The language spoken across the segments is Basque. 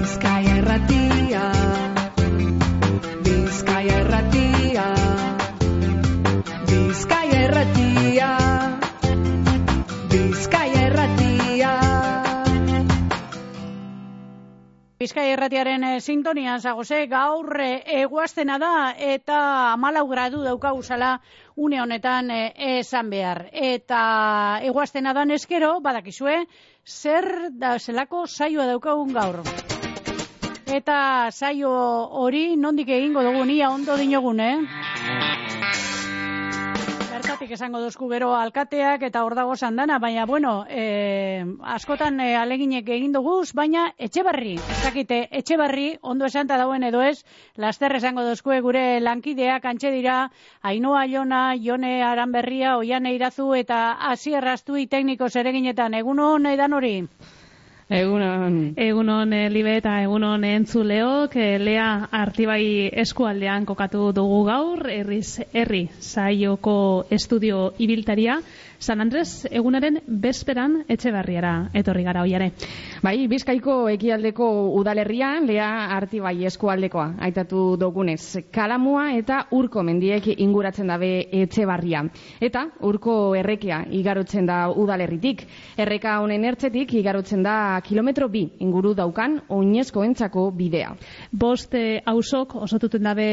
Bizkaia erratia. Bizkaia erratia. Bizkaia erratia. Bizkaia erratia. Bizkai erratiaren eh, sintonia zagoze, gaur eh, eguaztena da eta amalau gradu daukagu zala une honetan eh, esan behar. Eta eguaztena da eskero, badakizue, zer da zelako saioa daukagun gaur. Eta saio hori nondik egingo dugu nia ondo dinogun, eh? Bertatik esango dozku gero alkateak eta hor dago sandana, baina bueno, e, askotan e, aleginek egin duguz, baina etxe barri, ez dakite, etxe barri, ondo esanta dauen edo ez, laster esango dozkue gure lankideak antxe dira, Ainoa Jona, Jone Aranberria, Oiane Irazu eta Asierrastui tekniko zereginetan, egun hon edan hori? Egunon. Egunon libe eta egunon entzuleok, e, lea artibai eskualdean kokatu dugu gaur, herriz herri saioko estudio ibiltaria, San Andres egunaren bezperan etxe barriara etorri gara hoiare. Bai, Bizkaiko ekialdeko udalerrian, lea artibai eskualdekoa, aitatu dogunez. Kalamua eta urko mendiek inguratzen dabe etxe barria. Eta urko errekea igarotzen da udalerritik. Erreka honen ertzetik igarotzen da kilometro bi inguru daukan oinezko entzako bidea. Bost hausok osotuten dabe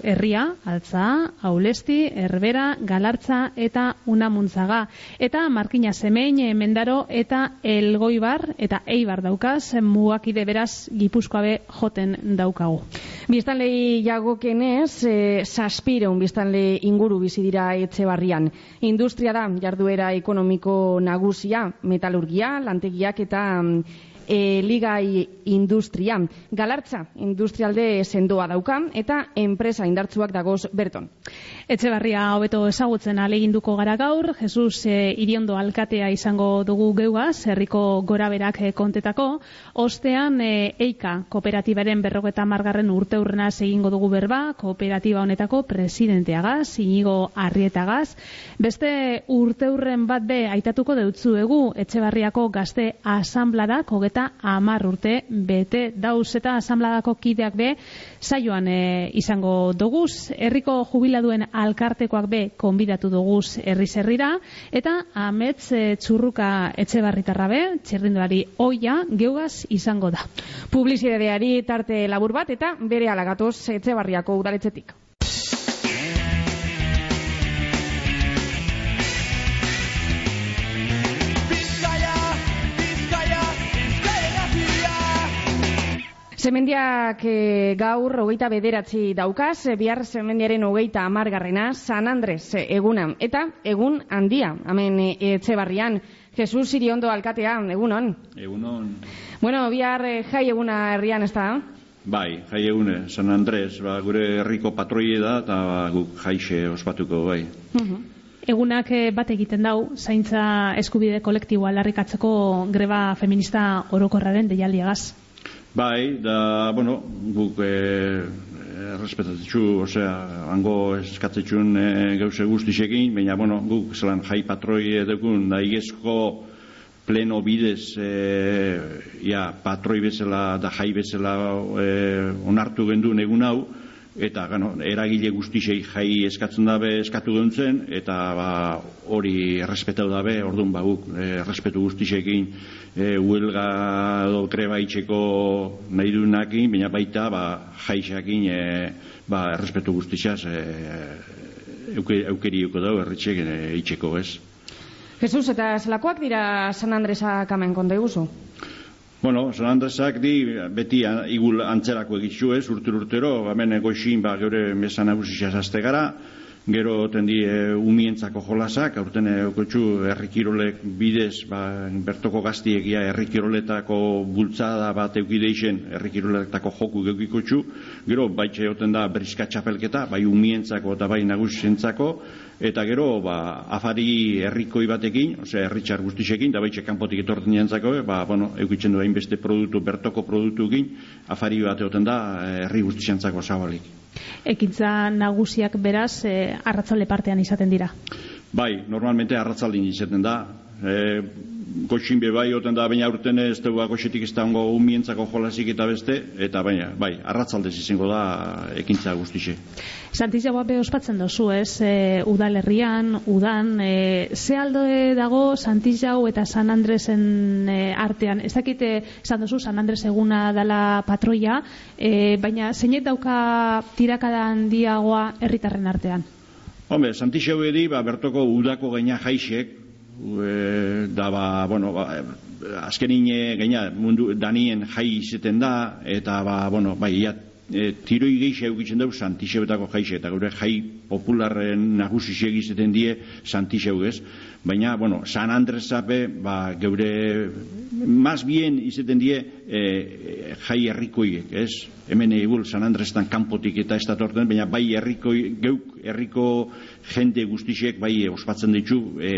herria, altza, aulesti, erbera, galartza eta unamuntzaga. Eta markina zemein, e, mendaro eta elgoibar eta eibar daukaz, mugakide beraz gipuzkoabe joten daukagu. Biztanlei jagokenez, e, saspireun biztanle inguru bizi dira etxe barrian. Industria da jarduera ekonomiko nagusia, metalurgia, lantegiak eta mm, e, ligai industria. Galartza industrialde sendoa dauka eta enpresa indartzuak dagoz berton. Etxebarria hobeto ezagutzen aleginduko gara gaur, Jesus e, Iriondo alkatea izango dugu geugaz, herriko goraberak e, kontetako, ostean e, Eika kooperatibaren berrogeta margarren urte urrena egingo dugu berba, kooperatiba honetako presidenteagaz, inigo arrietagaz, beste urte urren bat be aitatuko deutzuegu Etxebarriako gazte asambladak, hogeta amar urte bete dauz eta asambladako kideak be saioan e, izango duguz, herriko jubiladuen alkartekoak be konbidatu duguz herri zerrira, eta amets e, txurruka etxe barritarra be, txerrindulari oia, geugaz izango da. Publizidadeari tarte labur bat eta bere alagatoz etxe barriako udaletzetik. Zemendiak e, gaur hogeita bederatzi daukaz, e, bihar zemendiaren hogeita amargarrena, San Andres e, eguna. Eta egun handia, hemen etxe barrian, Jesus Iriondo alkatea, egunon. Egunon, Bueno, bihar e, jai eguna herrian ez da? bai, jai egune, San Andres, ba, gure herriko patroie da, eta ba, guk jaixe ospatuko, bai. Egunak eh, bat egiten dau, zaintza eskubide kolektiboa aldarrikatzeko greba feminista orokorraren deialdiagaz. Bai, da, bueno, guk e, respetatitxu, osea, hango eskatzetxun e, geuse guztixekin, baina, bueno, guk zelan jai patroi edukun, da igezko pleno bidez, e, ja, patroi bezala, da jai bezala e, onartu genduen egun hau, eta gano, eragile guztisei jai eskatzen dabe eskatu geuntzen, eta ba, hori errespetau dabe, orduan ba, guk e, errespetu guztisekin e, huelga edo greba itxeko nahi duenakin, baina baita ba, jaixakin e, ba, errespetu guztixaz e, euke, eukeriuko dau erritxek e, itxeko ez. Jesus, eta zelakoak dira San Andresak hemen konta iguzu? Bueno, San Andresak di beti igul antzerako egitzu ez, urtero urtero, hemen goixin ba geure mesa nagusisa zazte gara, gero tendi e, umientzako jolasak, aurten e, okotxu herrikirolek bidez, ba, bertoko gaztiegia herrikiroletako bultzada bat eukideixen herrikiroletako joku geukikotxu, gero baitxe oten da brizka txapelketa, bai umientzako eta bai nagusientzako, eta gero ba, afari herrikoi batekin, osea herritxar guztisekin, da baitxe kanpotik etortzen jantzako, ba, bueno, eukitzen du hainbeste produktu, bertoko produktuekin, afari bat egoten da eh, herri guztixantzako zabalik. Ekintza nagusiak beraz e, arratzalde partean izaten dira. Bai, normalmente arratzaldin izaten da, E, goxin be bai oten da, baina urten ez dugu goxetik ez da ongo umientzako jolasik eta beste, eta baina, bai, arratzaldez izango da ekintza guztixe. Santiago be ospatzen dozu, ez, e, udalerrian, udan, e, ze aldo dago Santiago eta San Andresen e, artean. Ez dakite, esan dozu, San Andres eguna dala patroia, e, baina zeinet dauka tirakada handiagoa herritarren artean? Hombre, Santiago edi, ba, bertoko udako gaina jaixek, e, da ba, bueno, ba, azkenin e, gaina mundu danien jai izeten da, eta ba, bueno, bai, ia, e, tiroi geixe eukitzen dugu Santixebetako jaixe, eta gure jai popularren nagusi egizeten die Santixeu ez. Baina, bueno, San Andres zape, ba, geure, más bien izeten die e, jai herrikoiek, ez? Hemen egul San Andrestan kanpotik eta ez datorten, baina bai herrikoi, geuk herriko jende guztixek bai ospatzen ditu e,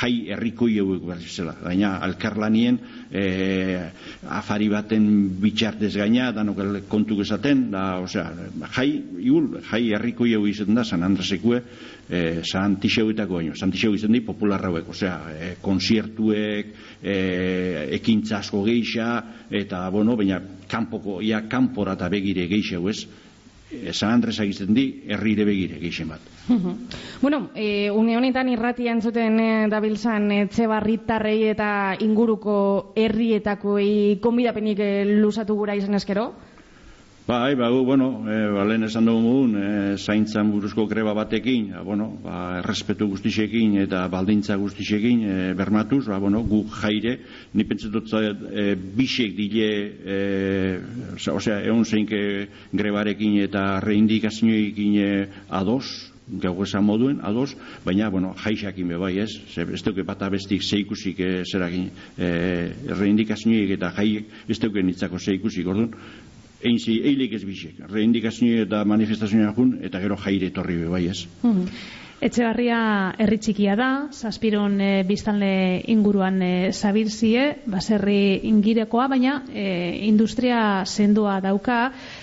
jai herrikoi hauek berzela. Baina alkarlanien e, afari baten bitxartez gaina, danok kontu gezaten, da, osea, jai, igul, jai herrikoi hau izaten da San Andresekue, e, Santixeuetako baino. Santixeu izan di popularra hauek, osea, e, konziertuek, e, ekintza asko geixa, eta, bueno, baina kanpoko, ia kanpora eta begire geixa hau ez, San Andres egiten di, herrire begire geixen bat. Bueno, e, une honetan irratia entzuten e, dabiltzan etxe barritarrei eta inguruko herrietakoei konbidapenik e, luzatu gura izan eskero? Bai, ba, bueno, e, ba, lehen esan dugu mugun, e, zaintzan buruzko greba batekin, ba, bueno, ba, errespetu guztixekin eta baldintza guztixekin e, bermatuz, ba, bueno, gu jaire, ni pentsetut e, bisek dile, e, osea, egon zeinke grebarekin eta reindikazioekin e, ados, gau esan moduen, ados, baina, bueno, jaixakin be bai, ez? Ze, ez duke bata bestik zeikusik e, zerakin e, reindikazioek eta jaiek, ez duke nitzako zeikusik, orduan, einzi eilik ez bisek. Reindikazio eta manifestazioa jun, eta gero jaire etorri bai ez. Etxebarria herri txikia da, zazpiron e, biztanle inguruan e, zabirzie, baserri ingirekoa, baina e, industria sendoa dauka,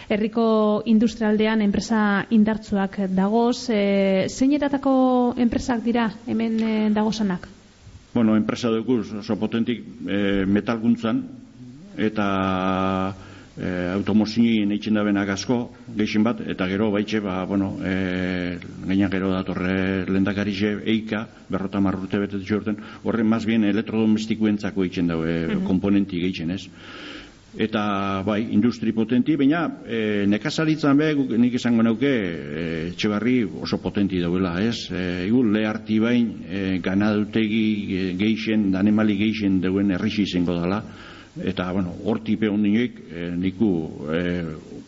herriko industrialdean enpresa indartzuak dagoz, e, zeinetatako enpresak dira hemen e, dagozanak? Bueno, enpresa dukuz, oso potentik e, metalguntzan, eta e, automozioen eitzen da benak asko, geixen bat, eta gero baitxe, ba, bueno, e, gaina gero datorre lendakarize eika, berrota marrurte bete horten, horren maz bien elektrodomestikuentzako eitzen da, e, komponenti geixen, ez? Eta, bai, industri potenti, baina e, nekazaritzan be, nik esango nauke, e, etxebarri oso potenti dauela, ez? E, igu, le harti bain, e, ganadutegi e, geixen, danemali geixen dauen errixi izango dela, eta, bueno, hortipe ondinoik e, niku e,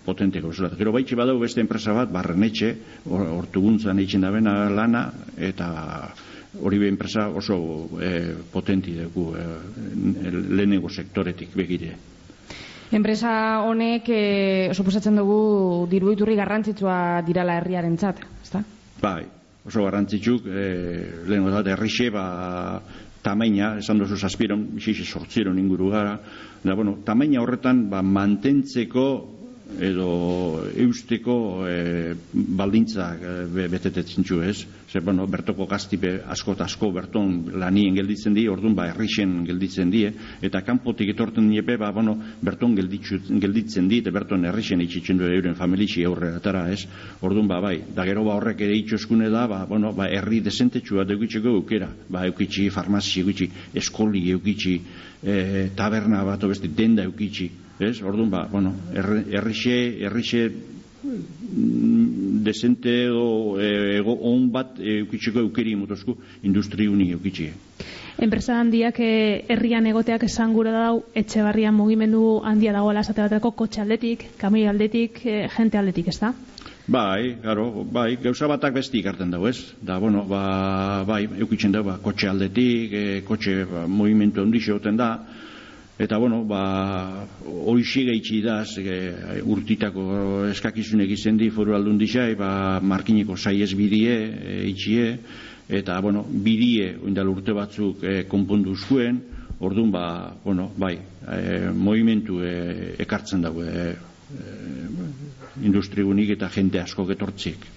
potenteko zela. Gero baitxe badau beste enpresa bat, barrenetxe, hor- hortuguntzan eitzen da bena lana, eta hori be enpresa oso e, potenti dugu e, lehenengo sektoretik begire. Enpresa honek, e, suposatzen dugu, diru iturri garrantzitsua dirala herriarentzat, ezta? Bai, oso garrantzitsuk, e, lehen bat, errixe, ba, tamaina, esan duzu zazpiron, bixixe sortziron inguru gara, da, bueno, tamaina horretan, ba, mantentzeko edo eusteko e, baldintzak e, be- betetetzen ez? Zer, bueno, bertoko gaztipe asko eta asko berton lanien gelditzen di, orduan ba, errixen gelditzen die, eta kanpotik etorten niepe, ba, bueno, berton gelditzu, gelditzen di, eta berton errixen itxitzen du euren familitxi aurreratara, ez? Orduan, ba, bai, da gero ba horrek ere itxoskune da, ba, bueno, ba, herri desentetxu bat eukitzeko eukera, ba, eukitzi farmazi, eukitzi eskoli, eukitzi e, taberna bat, o beste denda eukitzi, ez? Orduan, ba, bueno, erre- errixe, errixe mm, desente edo e, ego on bat eukitzeko eukeri motosku industri uni eukitzi. Enpresa handiak eh, herrian egoteak esan gura dau, etxe barrian mugimendu handia dagoela esate bateko kotxe aldetik, kamoi aldetik, eh, jente aldetik, ez da? Bai, claro, bai, gauza batak besti ikarten dago, ez? Da, bueno, ba, bai, eukitzen dago, ba, kotxe aldetik, e, kotxe ba, movimentu oten da, eta, bueno, ba, hoixi geitsi da, e, urtitako eskakizunek izen di foru aldun dixai, ba, markiniko saiez bidie, e, itxie, eta, bueno, bidie, oindal urte batzuk e, konpondu zuen, orduan, ba, bueno, bai, e, movimentu e, ekartzen dago, e, industrigunik eta jende asko getortzik.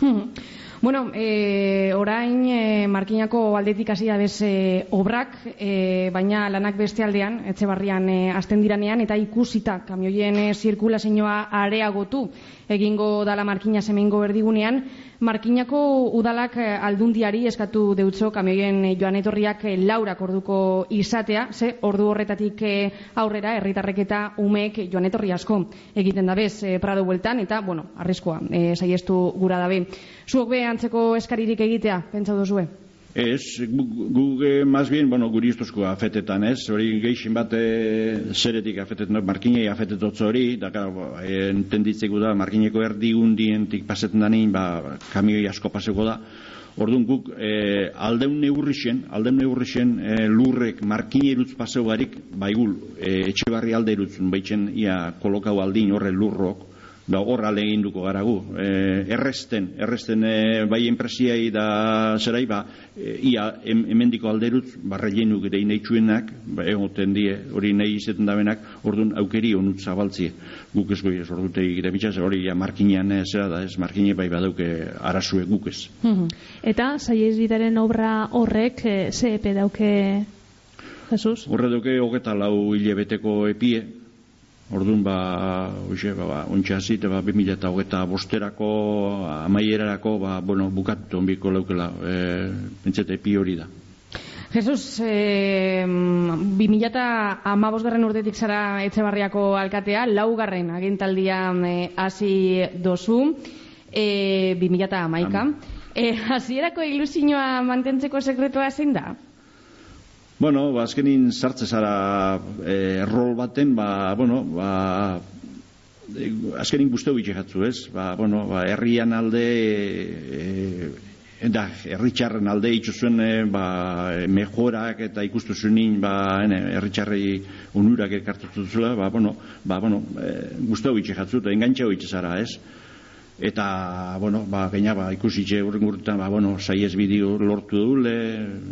Hmm. Bueno, e, orain e, Markinako aldetik hasi da bez e, obrak, e, baina lanak beste aldean, etxe barrian e, azten diranean, eta ikusita kamioien e, zirkulazioa areagotu egingo dala Markina semengo erdigunean, Markinako udalak e, aldundiari eskatu deutzo kamioien e, joan etorriak e, laurak orduko izatea, ze ordu horretatik aurrera herritarrek eta umeek joan etorri asko egiten da bez e, Prado bueltan, eta, bueno, arriskoa, e, saiestu gura dabe. Zuok be antzeko eskaririk egitea, pentsa duzue? Ez, gu, gu más bien, bueno, guri ustuzko afetetan, ez? Hori geixin bat eh, zeretik afetetan, markinei afetetotz hori, da, claro, eh, entenditzeko da, markineko erdi undientik pasetan danin, ba, kamioi asko paseko da, Orduan guk eh, aldeun neurrixen, aldeun neurrixen eh, lurrek markinerutz paseu barik, baigul, eh, etxe barri alde erutzun, baitzen ia kolokau aldin horre lurrok, da hor alde egin duko gara gu. E, erresten, erresten e, bai enpresiai da zerai, ba, e, ia em, emendiko alderutz, barra jenuk ere inaitxuenak, ba, egoten die, hori nahi izeten dabenak, orduan aukeri onut zabaltzie. Guk ez goi ez ordute egite hori ja markinean zera da ez, markine bai badauke arazue guk ez. Eta saiez bidaren obra horrek e, ze epe dauke Jesus? Horre duke hogeta lau hilebeteko epie, Orduan ba, hoxe, ba, ba, ontsa zite, ba, 2008 bosterako, amaierarako, ba, bueno, bukatu onbiko leukela, e, pentsete epi hori da. Jesus, eh, 2008 urtetik zara Etxebarriako alkatea, laugarren agintaldian eh, hasi dozu, eh, 2008 Eh, hasierako ilusioa mantentzeko sekretua zein da? Bueno, ba, azkenin sartze zara e, rol baten, ba, bueno, ba, e, azkenin guzteu itxekatzu, ez? Ba, bueno, ba, herrian alde, e, da, herritxarren alde itxuzuen, e, ba, mejorak eta ikustu zuenin, ba, ene, herritxarrei onurak ekartutu zula, ba, bueno, ba, bueno, e, guzteu itxekatzu, eta engantxeo itxezara, ez? Eta bueno, ba gaina ba ikusitze urren urtean ba bueno, saiez bideo lortu dule,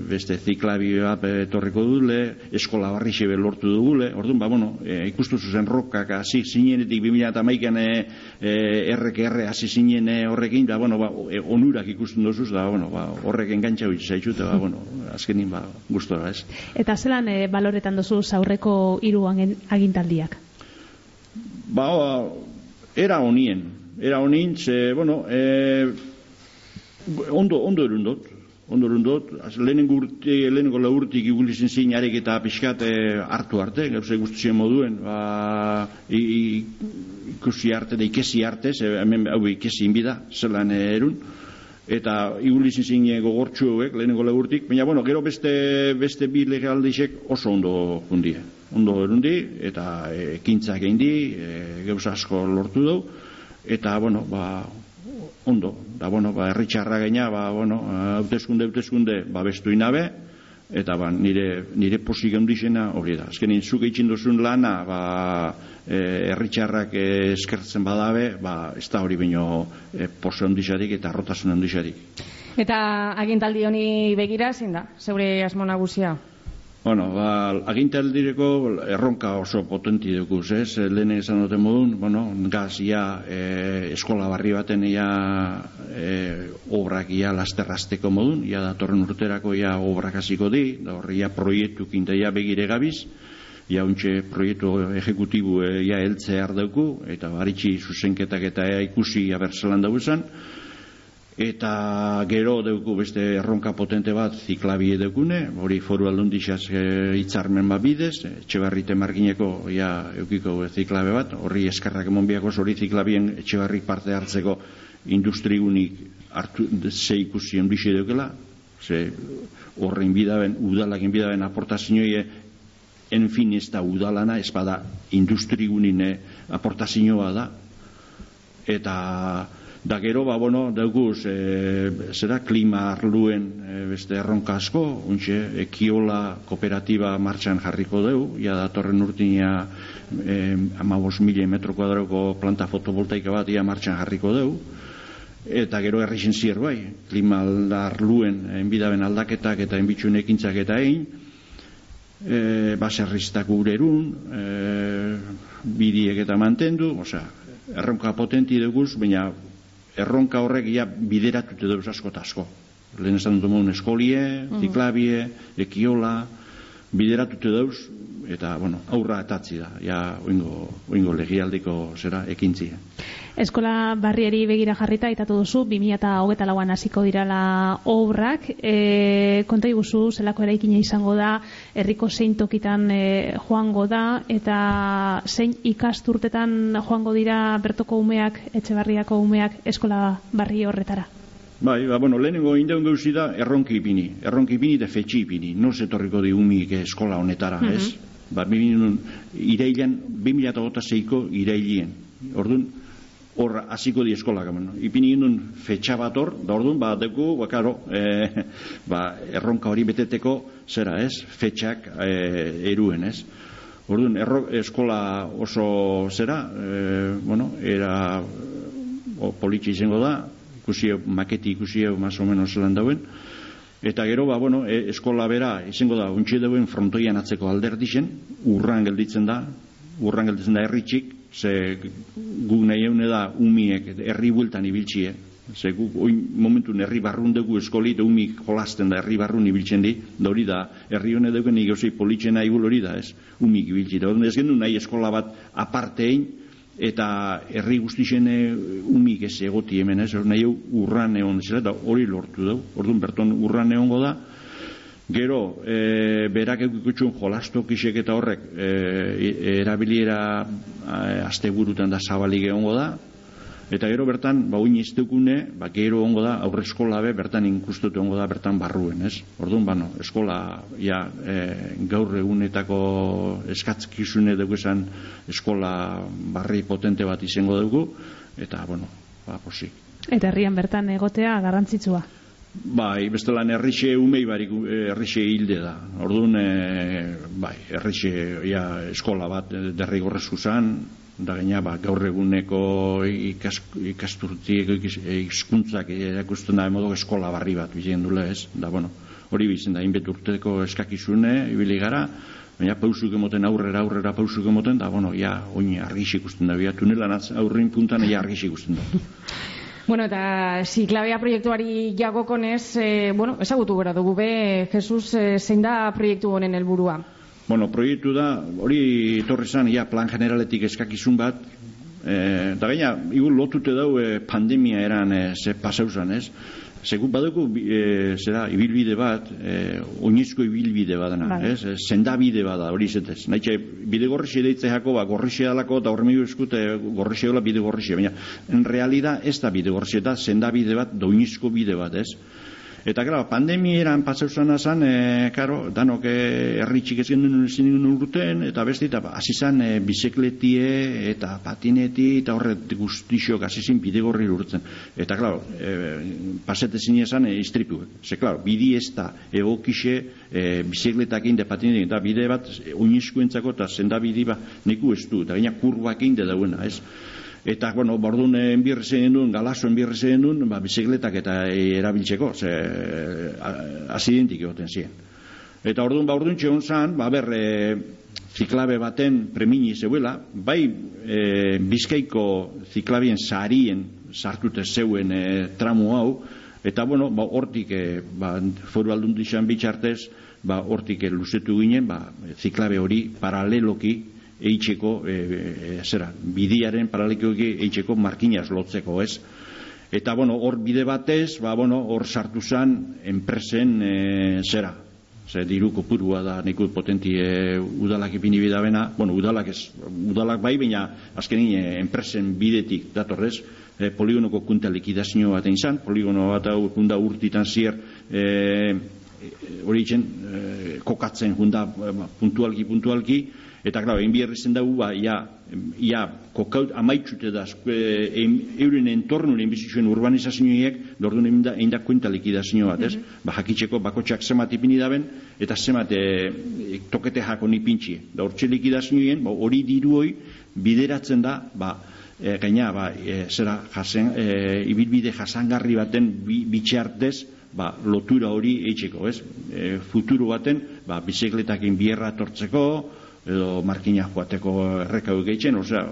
beste ziklabi bat etorriko dule, eskola barrixe be lortu dugule. Orduan ba bueno, e, ikustu zuzen rokak hasi zinenetik 2011an e, e, RKR hasi zinen e, horrekin da bueno, ba, e, onurak ikusten dozu da bueno, ba horrek engantza hori zaitu eta ba bueno, azkenin ba gustora, ez. Eta zelan e, baloretan dozu aurreko hiru agintaldiak? Ba, era honien, era honin, ze, bueno, e, ondo, ondo erundot, ondo erundot, lehenengo urti, lehenengo laurtik igulizen zin arek eta pixkat e, hartu arte, gauze guztien moduen, ba, i, ikusi arte, da ikesi arte, ze, hemen hau ikesi inbida, zelan erun, eta igulizen zin gogortxu hauek, lehenengo laurtik, baina, bueno, gero beste, beste bi legaldixek oso ondo fundie. Ondo erundi, eta ekintzak egin di, e, gauza asko lortu dugu, eta bueno, ba, ondo, da bueno, ba, erritxarra gaina, ba, bueno, hauteskunde, hauteskunde, ba, bestu inabe, eta ba, nire, nire posik ondizena hori da. Azkenin, zuk eitzin duzun lana, ba, e, erritxarrak e, eskertzen badabe, ba, ez da hori baino e, pose ondizarik eta rotasun ondizarik. Eta agintaldi honi begira, zein da, zeure asmo nagusia? Bueno, ba, agintaldireko erronka oso potenti dukuz, ez? Lehen esan dute modun, bueno, gaz, ia, e, eskola barri baten, ia, e, obrak, ia, lasterrazteko modun, ia, datorren urterako, ia, obrak hasiko di, da horri, ia, proiektu kinta, ia, begire gabiz, ia, untxe, proiektu ejecutibu, e, ia, eltze ardauku, eta baritxi zuzenketak eta ea ikusi, ia, berzelan dauzan, eta gero deuku beste erronka potente bat ziklabie deukune, hori foru aldundixaz e, hitzarmen bat bidez, etxebarrite margineko ja eukiko ziklabe bat, horri eskarrak emon biako hori ziklabien etxebarrik parte hartzeko industrigunik hartu ze ikusi ondixe deukela, ze horrein bidaben, udalakin bidaben aportazioie en fin ez da udalana, ez bada industrigunine aportazioa da, eta da gero ba bueno dauguz e, zera klima arluen e, beste erronka asko untxe ekiola kooperatiba martxan jarriko deu ja datorren urtinia e, 15.000 metro kuadroko planta fotovoltaika bat ia martxan jarriko deu eta gero herrixen zier bai klima arluen enbidaben aldaketak eta enbitxun ekintzak eta egin. E, baserriztak urerun e, bidiek eta mantendu osea erronka potenti duguz, baina erronka horrek ja bideratute dauz asko eta asko. Lehen esan dut mogun eskolie, ziklabie, ekiola, bideratute dauz, eta, bueno, aurra etatzi da, ja, oingo, oingo legialdiko zera ekintzia. Eskola barrieri begira jarrita aitatu duzu 2024an hasiko dirala obrak. E, konta iguzu zelako eraikina izango da, herriko zein tokitan e, joango da eta zein ikasturtetan joango dira bertoko umeak, etxebarriako umeak eskola barri horretara. Bai, ba, bueno, lehenengo indaun gauzi da erronki ipini, erronki ipini eta fetxi ipini, no etorriko di umik eskola honetara, ez? Ba, bimilun, irailan, 2006ko irailien. Orduan, hor hasiko di eskola gamen. Ipini gindun fetxa bat hor, da orduan, ba, deku, ba, karo, e, ba, erronka hori beteteko, zera, ez? Fetxak e, eruen, ez? Orduan, erro, eskola oso zera, e, bueno, era o, politxe izango da, ikusi maketi ikusi más o menos zelan dauen, Eta gero, ba, bueno, e, eskola bera, izango da, untxe dauen frontoian atzeko alderdixen, urran gelditzen da, urran gelditzen da herritxik, ze gu nahi eune da umiek herri bueltan ibiltxie, ze gu oin momentun herri barrun dugu eskoli, da umik jolasten da herri barrun ibiltzen di, da hori da, herri hone dugu nik politzen nahi hori da, ez, umik ibiltzi, da. Ez gendu nahi eskola bat apartein, eta herri guztixen umik ez egoti hemen ez, nahi urran egon zela, eta hori lortu dugu, orduan berton urran egongo da, Gero, e, berak eukutxun jolastok isek eta horrek e, erabiliera e, asteburutan da zabalik egongo da, eta gero bertan, ba, uin izteukune, ba, gero ongo da, aurre eskola be, bertan inkustutu ongo da, bertan barruen, ez? Orduan, bano, eskola, ja, e, gaur egunetako eskatzkizune dugu esan eskola barri potente bat izango dugu, eta, bueno, ba, posik. Eta herrian bertan egotea garrantzitsua. Bai, bestelan errixe umei barik errixe hilde da. Orduan, e, bai, errixe ja, eskola bat derrigorrezku zan, da gaina ba, gaur eguneko ikas, ikasturtiek hizkuntzak erakusten da modu eskola barri bat bizen dula ez. Da, bueno, hori bizen da, inbet urteko eskakizune, ibili gara, baina pausuk emoten aurrera aurrera pausuk emoten, da, bueno, ja, oin argix ikusten da, bia, tunelan aurrin puntan, ja, argix ikusten da. Bueno, eta ziklabea proiektuari jagokonez, e, bueno, ezagutu gara dugu be, Jesus, e, zein da proiektu honen helburua? Bueno, proiektu da, hori torri zan, ja, plan generaletik eskakizun bat, e, da gaina, igu lotute dau e, pandemia eran e, ze pasauzan, ez? Segun badugu, e, zera, ibilbide bat, e, oinizko ibilbide badana, Bai. ez? Zendabide bada, hori zetez. Naitxe, bide gorrixi deitze jako, ba, gorrixi dalako, eta horremigu eskute, gorrixi dola bide gorrixi. Baina, en realidad, ez da bide gorrixi, eta zendabide bat, da oinizko bide bat, ez? Eta, claro, pandemieran pasauzan azan, e, karo, danok e, erritxik ez gendun ezin urten, eta beste, eta ba, hasi zan e, bizikletie eta patineti, eta horret guztixok hasi zin bidegorri urtzen. Eta, claro, e, pasete zin esan e, istripuek. Ze, claro, bidi ez da egokixe e, bizikletak inde patinetik, eta bide bat e, oinizkoentzako eta zendabidi ba, neku ez du, eta gaina kurbak inde dauena, ez? Eta, bueno, bordun enbirre zein duen, galazo enbirre zein duen, ba, bizikletak eta e, erabiltzeko, ze, a- asidentik egoten ziren. Eta orduan, ba, orduan txegon zan, ba, ber, e, ziklabe baten premini zeuela, bai e, bizkaiko ziklabien sarien sartute zeuen e, tramu hau, eta, bueno, ba, hortik, e, ba, foru aldundizan bitxartez, ba, hortik e, luzetu ginen, ba, ziklabe hori paraleloki eitzeko, e, e, zera, bidiaren paraleloki eitzeko markinaz lotzeko, ez? Eta, bueno, hor bide batez, ba, bueno, hor sartu zan enpresen e, zera. Ze diru kopurua da neku potenti e, udalak ipini bidabena, bueno, udalak ez, udalak bai, baina azkenin e, enpresen bidetik datorrez, e, poligonoko kunta likidazio bat egin zan, poligono bat hau kunda urtitan zier, e, e, hori e, kokatzen junda e, puntualki, puntualki, eta, klar, egin biherri zen dugu, ba, ja, ia kokaut amaitxute da e, euren entornun enbizizuen urbanizazioiek dordu egin da, egin da kuenta likidazio bat, ez? Ba, jakitzeko bakotxak zemat ipini daben, eta zemat e, e, tokete jako nipintxie. Da hortxe likidazioen, ba, hori diru hoi bideratzen da, ba, e, gaina, ba, e, zera, jasen, e, ibilbide jasangarri baten bi, bitxartez, ba, lotura hori eitzeko, ez? E, futuro baten, ba, bizikletakin bierra tortzeko, edo markina joateko errekau gehitzen, osea,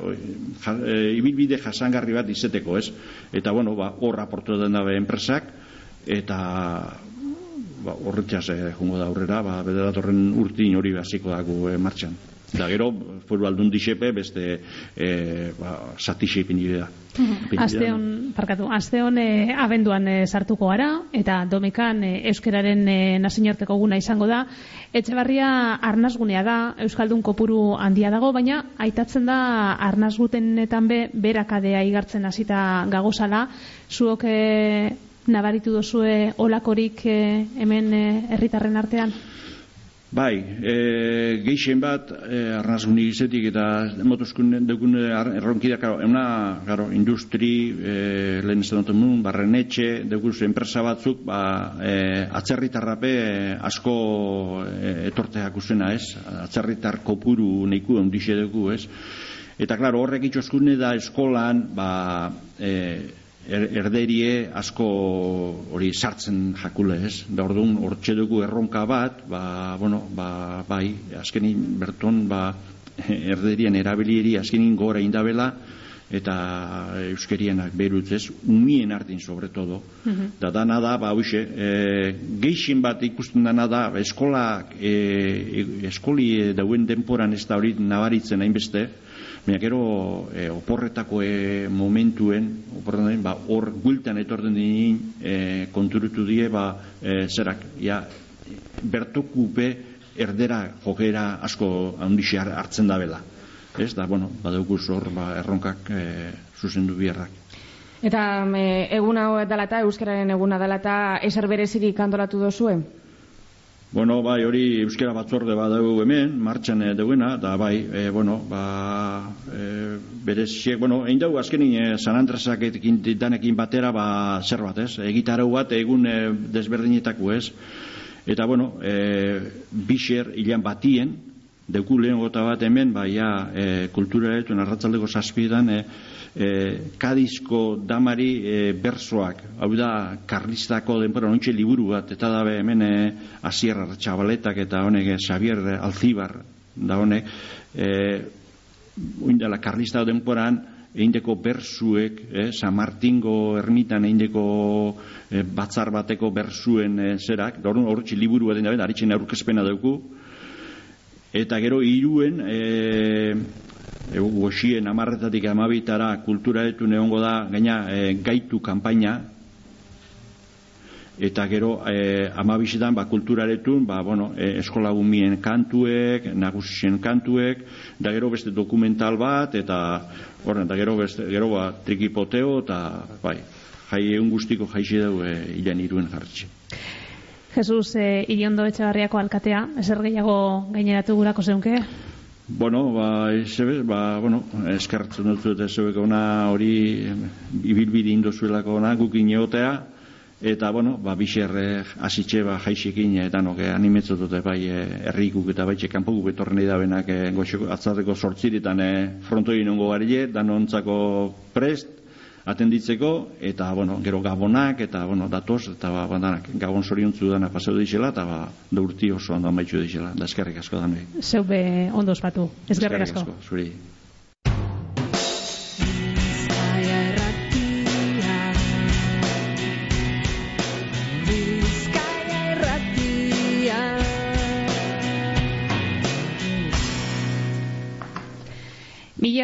ja, e, ibilbide jasangarri bat izeteko, ez? Eta, bueno, ba, hor aportu den dabe enpresak, eta ba, horretxaz eh, jungo da aurrera, ba, bede datorren urtin hori hasiko dago eh, martxan. Da gero, foru aldun disepe, beste eh, ba, satixe ipini da. Aste hon, parkatu, aste hon eh, abenduan eh, sartuko gara, eta domekan eh, euskeraren eh, nasinorteko guna izango da. Etxebarria arnazgunea da, Euskaldun kopuru handia dago, baina aitatzen da arnazgutenetan be, berakadea igartzen hasita gagozala. Zuok eh, nabaritu dozue olakorik eh, hemen herritarren artean? Bai, e, geixen bat, e, arnazguni izetik eta motoskun dukun erronkidak, karo, euna, karo, industri, e, lehen ez dut mun, barrenetxe, dukuz enpresa batzuk, ba, e, atzerritarrape e, asko e, etorteak uzena, ez? Atzerritar kopuru neiku ondixe dugu, ez? Eta, klaro, horrek itxoskune da eskolan, ba, e, er, erderie asko hori sartzen jakule, ez? Da orduan hortxe dugu erronka bat, ba, bueno, ba, bai, azkenin berton, ba, erderien erabiliri azkenin gora indabela, eta euskerienak berutz ez, umien artin sobre todo. Da dana da, ba, hoxe, e, geixin bat ikusten dana da, ba, eskola, e, eskoli dauen denporan ez da hori nabaritzen hainbeste, Baina gero e, oporretako e, momentuen, oporretan, ba, hor guiltan etorten dinin e, konturutu die, ba, e, zerak, ja, bertokupe erdera jokera asko handixe hartzen da bela. Ez, da, bueno, badauku hor, ba, erronkak e, zuzendu biherrak. Eta e, egun hau dela eta, Euskararen eguna dela eta eser berezirik antolatu dozue? Bueno, bai, hori euskera batzorde badau hemen, martxan e, deuena, da bai, e, bueno, ba, e, bereziek, bueno, egin dugu azkenin e, San Andresak danekin batera, ba, zer bat, ez? Egitarau bat egun e, desberdinetako, ez? Eta, bueno, e, bixer hilan batien, deku lehen gota bat hemen, ba, ja, e, kultura etu, narratzaldeko zazpidan, e, e, kadizko damari e, bersoak, hau da karlistako denpora nontxe liburu bat, eta da hemen e, Asier Txabaletak eta honek Xavier Alzibar da honek e, uindela karlista denporan eindeko bersuek, eh, San Martingo ermitan eindeko eh, batzar bateko bersuen eh, zerak, da horretxe liburu bat aritzen aurkezpena dugu, eta gero iruen eh, goxien amarretatik amabitara kultura etu neongo da gaina e, gaitu kanpaina eta gero e, amabizetan ba, kulturaretun ba, bueno, e, eskola gumien kantuek, nagusien kantuek da gero beste dokumental bat eta horren, da gero beste gero ba, trikipoteo eta bai, jai egun guztiko jaixi dugu e, ilan iruen jartxe Jesus, e, iriondo etxabarriako alkatea, eser gehiago gaineratu gurako zeunke? Bueno, ba, izebe, ba, bueno, eskartzen dut zuet ezebeko ona hori ibilbidi indozuelako ona gukin egotea, eta, bueno, ba, bixer hasitxe ba, jaixekin eta noke animetzot dute bai herrikuk eta baitxe kanpoko betorren da benak e, goxoko atzarreko sortziritan e, frontoi nongo garile, danontzako prest, atenditzeko, eta, bueno, gero gabonak, eta, bueno, datoz, eta, ba, bandanak, gabon zoriontzu dana pasau dixela, eta, ba, da urti oso ondo amaitxu dixela, da eskerrik asko danoi. Zeube ondo ospatu, eskerrik asko. Zuri.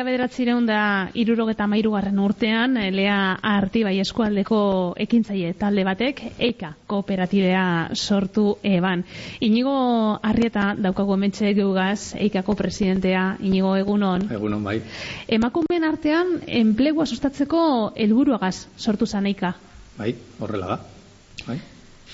Mila bederatzireun da irurogeta mairugarren urtean, eh, lea artibai eskualdeko ekintzaile talde batek, EIKA kooperatibea sortu eban. Inigo Arrieta daukagu emetxe geugaz, EIKako presidentea, Inigo egunon. Egunon bai. Emakumeen artean, enplegua sustatzeko helburuagaz sortu zan EIKA. Bai, horrela da.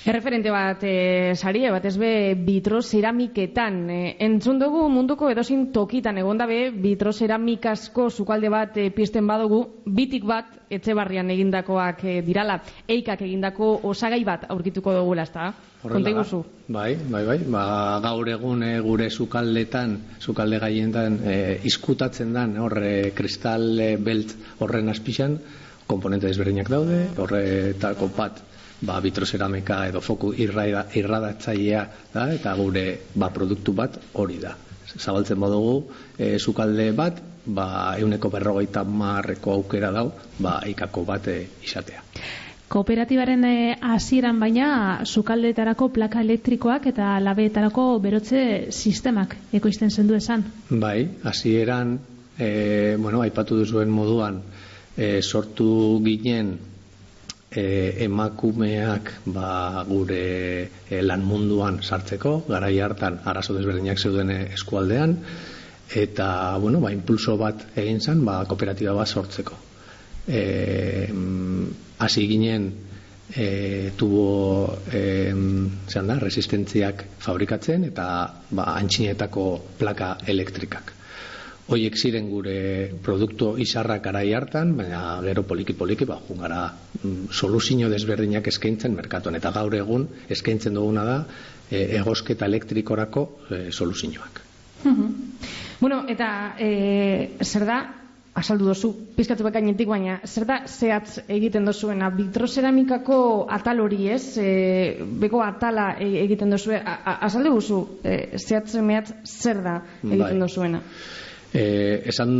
Erreferente bat e, sarie, bat ez be bitro zeramiketan. E, entzun dugu munduko edozin tokitan egon dabe bitro zeramikasko sukalde bat e, pisten badugu, bitik bat etxe barrian egindakoak e, dirala, eikak egindako osagai bat aurkituko dugula, ezta? Konta iguzu. Bai, bai, bai. Ba, gaur egun e, gure sukaldetan, sukalde gaietan e, izkutatzen dan, horre kristal e, belt horren azpixan, komponente desberdinak daude, horretako bat ba, vitroceramika edo foku irraida, irradatzailea da, eta gure ba, produktu bat hori da. zabaltzen badugu e, sukalde bat, ba, euneko berrogeita marreko aukera dau, ba, eikako bat e, izatea. Kooperatibaren eh, hasieran baina sukaldeetarako plaka elektrikoak eta labeetarako berotze sistemak ekoizten zendu esan. Bai, hasieran e, bueno, aipatu duzuen moduan e, sortu ginen e, emakumeak ba, gure e, lan munduan sartzeko, garai hartan arazo desberdinak zeuden eskualdean, eta, bueno, ba, impulso bat egin zen, ba, kooperatiba bat sortzeko. E, hasi ginen e, tubo e, da, resistentziak fabrikatzen eta ba, antxinetako plaka elektrikak. Hoiek ziren gure produktu izarrak garai hartan, baina gero poliki-poliki ba, jungara mm, soluzio desberdinak eskaintzen merkatuan. Eta gaur egun eskaintzen duguna da e, egosketa elektrikorako e, soluzioak. Bueno, eta e, zer da, asaldu dozu, pizkatu bekainetik, baina zer da zehatz egiten dozuena? Vitroceramikako atal hori ez, e, beko atala e- egiten dozue, A- a- asaldu guzu, e, zehatz mehatz zer da egiten Bai. dozuena? E, esan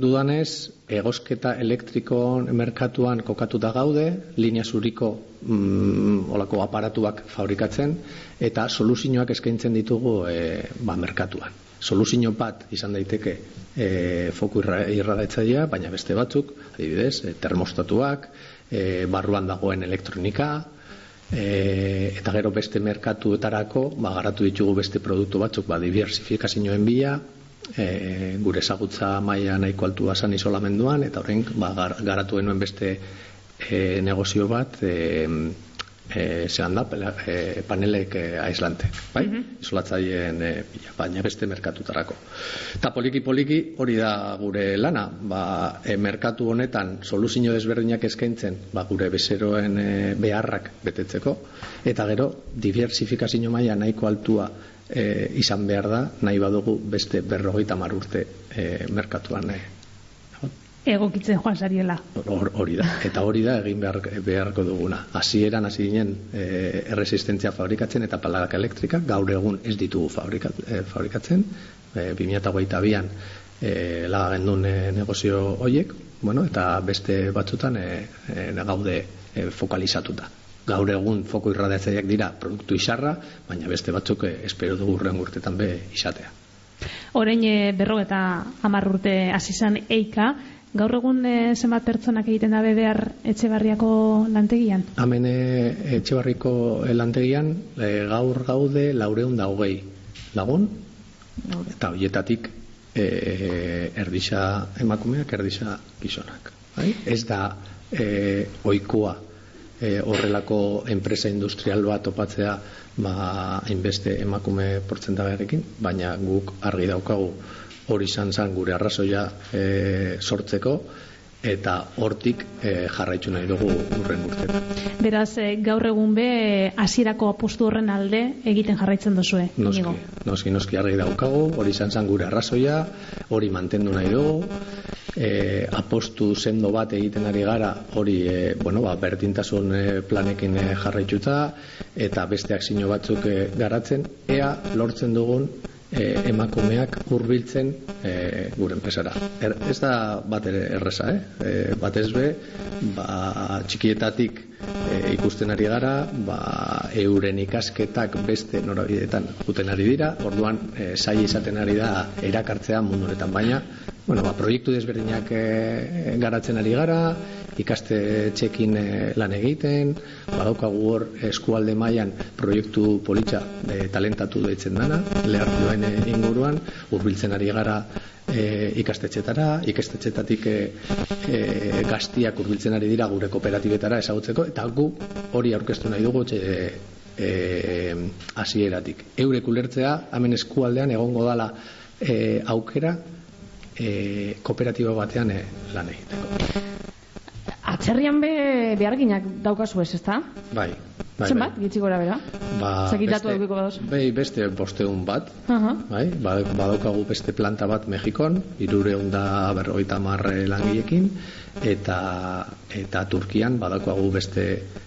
dudanez, egosketa elektriko merkatuan kokatuta gaude, linea zuriko mm, olako aparatuak fabrikatzen, eta soluzioak eskaintzen ditugu e, ba, merkatuan. Soluzio bat izan daiteke e, foku irra, irradatzailea, baina beste batzuk, adibidez, termostatuak, e, barruan dagoen elektronika, e, eta gero beste merkatuetarako ba, garatu ditugu beste produktu batzuk ba, diversifikazioen bila e, gure ezagutza maila nahiko altua zan isolamenduan eta horren ba, gar, garatu genuen beste e, negozio bat e, e, zehan da e, panelek e, aislantek bai? isolatzaileen e, bila, baina beste merkatutarako. Eta poliki poliki hori da gure lana. Ba, e, merkatu honetan soluzio desberdinak eskaintzen ba, gure bezeroen e, beharrak betetzeko eta gero diversifikazio maila nahiko altua e, izan behar da nahi badugu beste berrogeita mar urte e, merkatuan e, Egokitzen joan zariela. hor- hori da. Eta hori da egin behar, beharko duguna. Hasieran hasi ginen e, erresistentzia fabrikatzen eta palagak elektrika. Gaur egun ez ditugu fabrikat, e, fabrikatzen. E, 2022an e, laga gendun e, negozio hoiek bueno, eta beste batzutan e, e, gaude e, fokalizatuta gaur egun foko irradiatzaileak dira produktu isarra, baina beste batzuk e, espero dugu urren urtetan be izatea Orain e, berrogeta hamar urte hasi zen eika, gaur egun e, zenbat pertsonak egiten dabe behar etxe barriako lantegian? Hemen e, etxebarriko lantegian e, gaur gaude laureun da hogei lagun eta hoietatik e, erdisa emakumeak erdisa gizonak. Bai? Ez da e, oikoa e, horrelako enpresa industrial bat topatzea ba, hainbeste emakume portzentagarekin, baina guk argi daukagu hori izan zen gure arrazoia e, sortzeko eta hortik e, jarraitu nahi dugu urren urtetan. Beraz, e, gaur egun be hasierako apostu horren alde egiten jarraitzen duzue. Noski, noski, noski argi daukagu, hori izan zen gure arrazoia, hori mantendu nahi dugu, e, apostu sendo bat egiten ari gara, hori, e, bueno, ba, berdintasun planekin jarraituta, eta beste akzio batzuk e, garatzen, ea lortzen dugun e, emakumeak hurbiltzen e, gure enpresara. Er, ez da bat ere erresa, eh? E, batez be, ba, txikietatik e, ikusten ari gara, ba, euren ikasketak beste norabideetan juten ari dira, orduan e, zai izaten ari da erakartzea mundu honetan, baina bueno, ba, proiektu desberdinak e, garatzen ari gara, ikaste txekin e, lan egiten, badaukagu hor eskualde mailan proiektu politxa e, talentatu deitzen dana, lehartuen e, inguruan, hurbiltzen ari gara e, ikastetxetara, ikastetxetatik e, e, gaztiak hurbiltzen ari dira gure kooperatibetara ezagutzeko, eta gu hori aurkeztu nahi dugu txe, e, hasieratik. Eurek ulertzea, hemen eskualdean egongo dala e, aukera e, kooperatiba batean e, lan egiteko. Atzerrian be beharginak daukazu ez, ezta? Bai, bai, Zenbat, bai. gitxi gora bera? Ba, Zakitatu beste- edukiko dauz. Bai, beste bosteun bat, Aha. bai, ba- badaukagu beste planta bat Mexikon, irureun da berrogeita marre langilekin, eta, eta Turkian badaukagu beste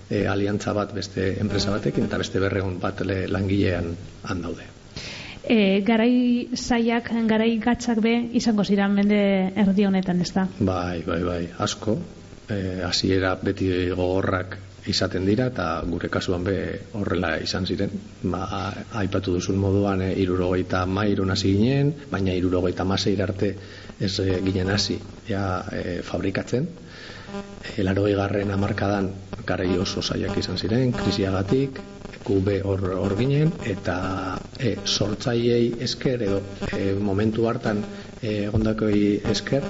e, aliantza bat beste enpresa batekin, eta beste berreun bat le, langilean han daude. e, garai zaiak, garai gatzak be, izango ziren mende erdi honetan, ez da? Bai, bai, bai, asko. Eh, hasiera beti gogorrak izaten dira eta gure kasuan be horrela izan ziren. Ba, aipatu duzun moduan e, irurogeita mairun hasi ginen, baina irurogeita maseir arte ez e, ginen hasi ja, e, fabrikatzen. E, larogei garren amarkadan garai oso zaiak izan ziren, krisiagatik, kube hor, hor ginen, eta e, sortzaiei esker edo e, momentu hartan e, egondakoi esker,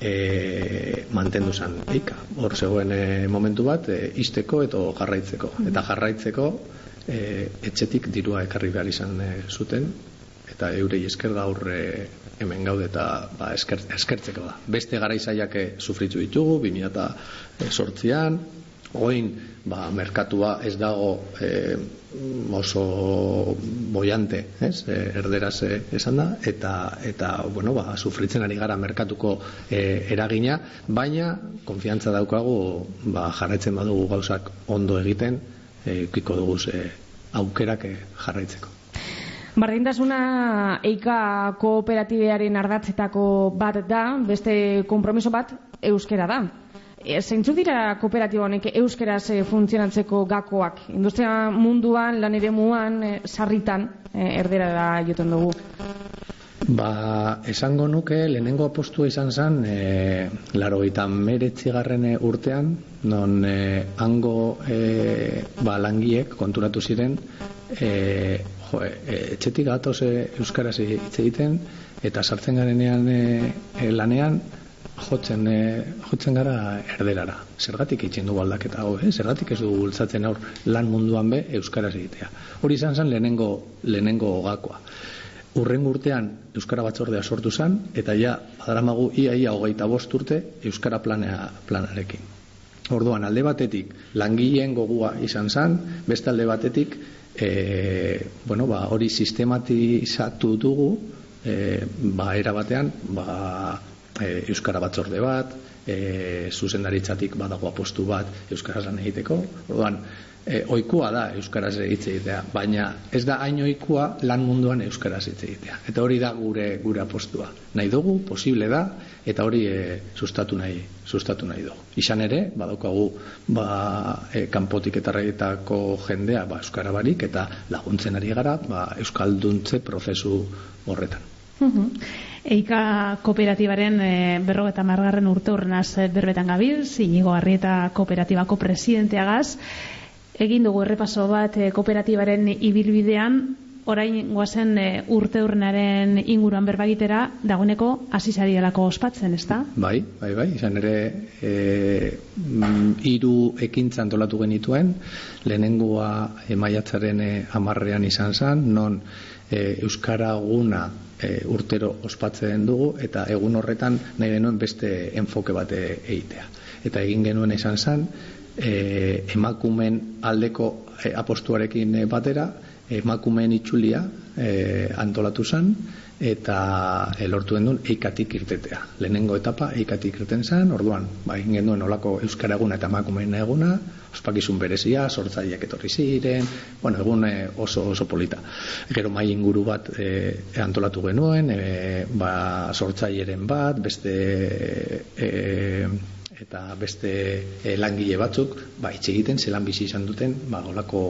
e, mantendu zen eika. Hor zegoen e, momentu bat, e, izteko edo jarraitzeko. Eta jarraitzeko e, etxetik dirua ekarri behar izan e, zuten, eta eurei esker da aurre hemen gaude eta ba, esker, eskertzeko da. Beste garaizaiak sufritu ditugu, 2008an, Oin, ba, merkatua ez dago e, oso boiante, ez? E, erderaz e, esan da, eta, eta bueno, ba, sufritzen ari gara merkatuko e, eragina, baina konfiantza daukagu ba, jarraitzen badugu gauzak ondo egiten, e, kiko dugu e, aukerak jarraitzeko. Bardintasuna eika kooperatibearen ardatzetako bat da, beste konpromiso bat euskera da. E, Zeintzu dira kooperatiba honek euskeraz e, funtzionatzeko gakoak? Industria munduan, lan ere muan, e, sarritan, e, erdera da joten dugu. Ba, esango nuke lehenengo apostua izan zen e, laro meretzigarren urtean non e, hango e, ba, langiek konturatu ziren e, jo, e, etxetik gatoz e, euskaraz hitz egiten eta sartzen garenean e, lanean jotzen, e, jotzen gara erderara. Zergatik itxen dugu aldaketa hau, eh? zergatik ez dugu bultzatzen aur lan munduan be euskaraz egitea. Hori izan zen lehenengo, lehenengo gakoa. Urren urtean Euskara batzordea sortu zen, eta ja, adaramagu ia ia hogeita bost urte Euskara planea, planarekin. Orduan, alde batetik, langileen gogua izan zen, beste alde batetik, e, bueno, ba, hori sistematizatu dugu, e, ba, era batean, ba, e, Euskara batzorde bat, e, zuzendaritzatik badago apostu bat Euskaraz lan egiteko, orduan, e, oikua da Euskaraz hitz egitea, baina ez da hain oikua lan munduan Euskaraz hitz egitea. Eta hori da gure gure apostua. Nahi dugu, posible da, eta hori e, sustatu nahi sustatu nahi dugu. Izan ere, badaukagu ba, e, kanpotik eta jendea ba, Euskara barik, eta laguntzen ari gara ba, Euskalduntze prozesu horretan. Eika kooperatibaren e, berrogeta margarren urte horrenaz eh, berbetan gabiz, inigo Arrieta kooperatibako presidenteagaz, egin dugu errepaso bat e, kooperatibaren ibilbidean, orain guazen e, urte horrenaren inguruan berbagitera, dagoeneko azizarialako ospatzen, ez da? Bai, bai, bai, izan ere e, hiru ekintza antolatu genituen, lehenengoa emaiatzaren e, amarrean izan zen, non e, Euskara guna e, urtero ospatzen dugu, eta egun horretan nahi genuen beste enfoke bat e, egitea. Eta egin genuen izan zen, e, emakumen aldeko e, apostuarekin batera, emakumeen itxulia e, antolatu zen, eta e, lortu genuen eikatik irtetea. Lehenengo etapa eikatik irten zen, orduan, ba, genuen olako euskara eguna eta emakumeen eguna, ospakizun berezia, sortzaileak etorri ziren, bueno, egun e, oso oso polita. Gero mai inguru bat e, antolatu genuen, e, ba, sortzaileren bat, beste e, eta beste e, langile batzuk ba hitz egiten zelan bizi izan duten ba olako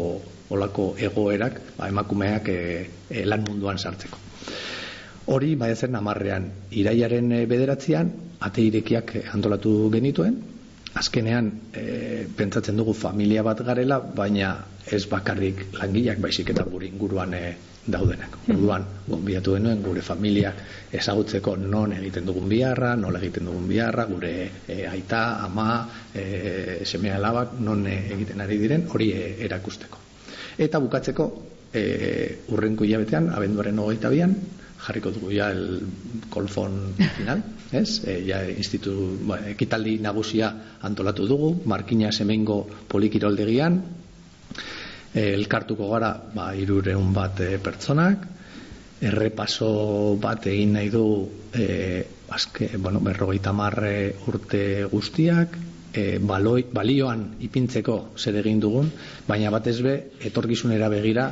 olako egoerak ba, emakumeak e, e, lan munduan sartzeko. Hori bai zen amarrean iraiaren e, bederatzean ate irekiak e, antolatu genituen azkenean e, pentsatzen dugu familia bat garela baina ez bakarrik langileak baizik eta gure inguruan e, daudenak. Orduan, gonbidatu genuen gure familiak ezagutzeko non egiten dugun biharra, nola egiten dugun biharra, gure e, aita, ama, e, semea alabak non egiten ari diren, hori e, erakusteko. Eta bukatzeko, e, urrenko hilabetean, abenduaren hogeita bian, jarriko dugu ja el kolfon final, ez? E, ja institu, ba, ekitaldi nagusia antolatu dugu, Markina Semengo polikiroldegian, e, elkartuko gara ba, irureun bat e, pertsonak, errepaso bat egin nahi du e, azke, bueno, berrogeita marre urte guztiak, e, baloi, balioan ipintzeko zer egin dugun, baina batez be, etorkizunera begira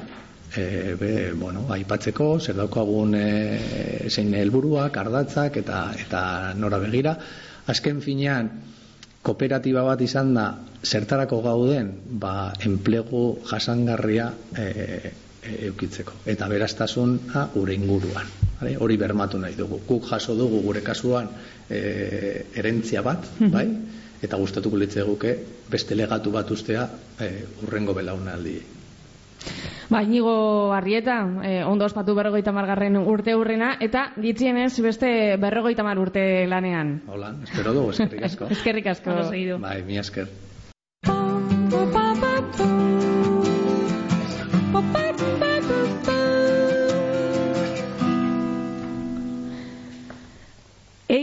e, be, bueno, aipatzeko, zer daukagun e, zein helburuak, ardatzak eta eta nora begira. Azken finean, kooperatiba bat izan da, zertarako gauden, ba, enplegu jasangarria e, e, eukitzeko. Eta beraztasuna gure inguruan. Vale? Hori bermatu nahi dugu. Guk jaso dugu gure kasuan e, erentzia bat, bai? Eta gustatuko litzeguke beste legatu bat ustea e, urrengo belaunaldi. Ba, inigo arrieta, eh, ondo ospatu berrogeita margarren urte urrena, eta ditzienez beste berrogeita mar urte lanean. Hola, espero dugu, eskerrik asko. Eskerrik asko. Bai, mi esker.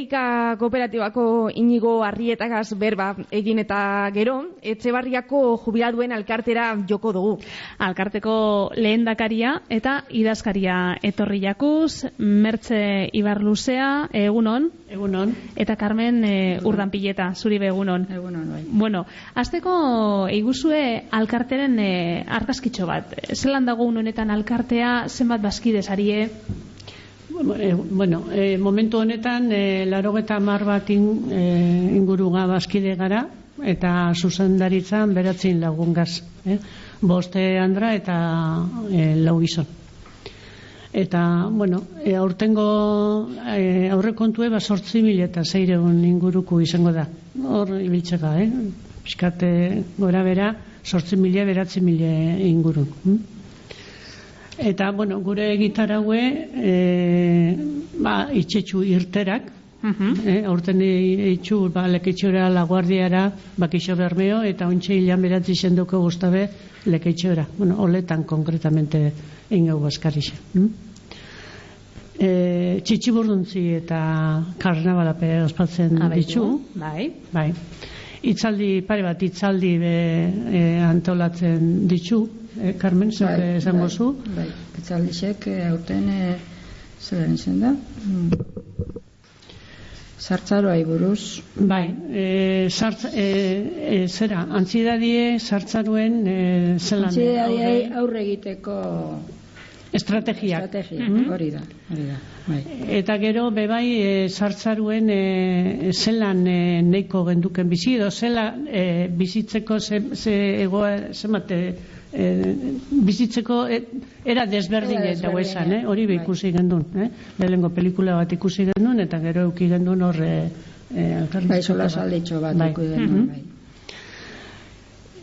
Eika kooperatibako inigo arrietagaz berba egin eta gero, etxebarriako jubiladuen alkartera joko dugu. Alkarteko lehendakaria eta idazkaria etorri jakuz, Mertze Ibarluzea, egunon, Egunon. eta Carmen e, Urdanpileta, zuri be egunon. Bai. Bueno, azteko eiguzue alkarteren e, argazkitxo bat. Zelan dago honetan alkartea, zenbat bazkidez arie? Bueno, eh, momentu honetan eh, larogeta mar bat in, eh, inguru gabazkide gara eta zuzendaritzan beratzin lagungaz. Eh? Boste andra eta eh, lau gizon. Eta, bueno, e, aurtengo e, aurrekontue ba sortzi mil eta zeireun inguruko izango da. Hor ibiltzeka, eh? Piskate gora bera, sortzi mila, beratzi mila inguru. hm? Eta, bueno, gure gitaraue, e, ba, itxetxu irterak, eh, aurten itxu, ba, leketxora laguardiara, bakixo bermeo, eta ontsa hilan beratzi zenduko guztabe leketxora. Bueno, oletan konkretamente ingau baskarixa. Hm? E, txitxiburduntzi eta karnabalape ospatzen ditu. Bai. Bai. Itzaldi, pare bat, itzaldi be, e, antolatzen ditu. E, Carmen, zer Bai, esango bai, zu? Bai, itzaldixek eh, aurten e, zer izan da? Mm. Sartzaroai buruz. Bai, e, sartz, e, e, zera, antzidadie sartzaruen e, zelan Antsiedadiai aurre- aurre egiteko estrategiak. estrategia, Mhm. hori da, hori da. Bai. Eta gero bebai e, sartzaruen e, zelan e, neiko genduken bizi edo zela e, bizitzeko ze, ze egoa zemate e, bizitzeko e, era desberdin eta esan, eh? hori bai. ikusi gendun. Eh? Lehenengo pelikula bat ikusi gendun eta gero euki gendun hor e, e, Bai, sola salditxo bat Bai. ikusi genuen, Mhm. bai.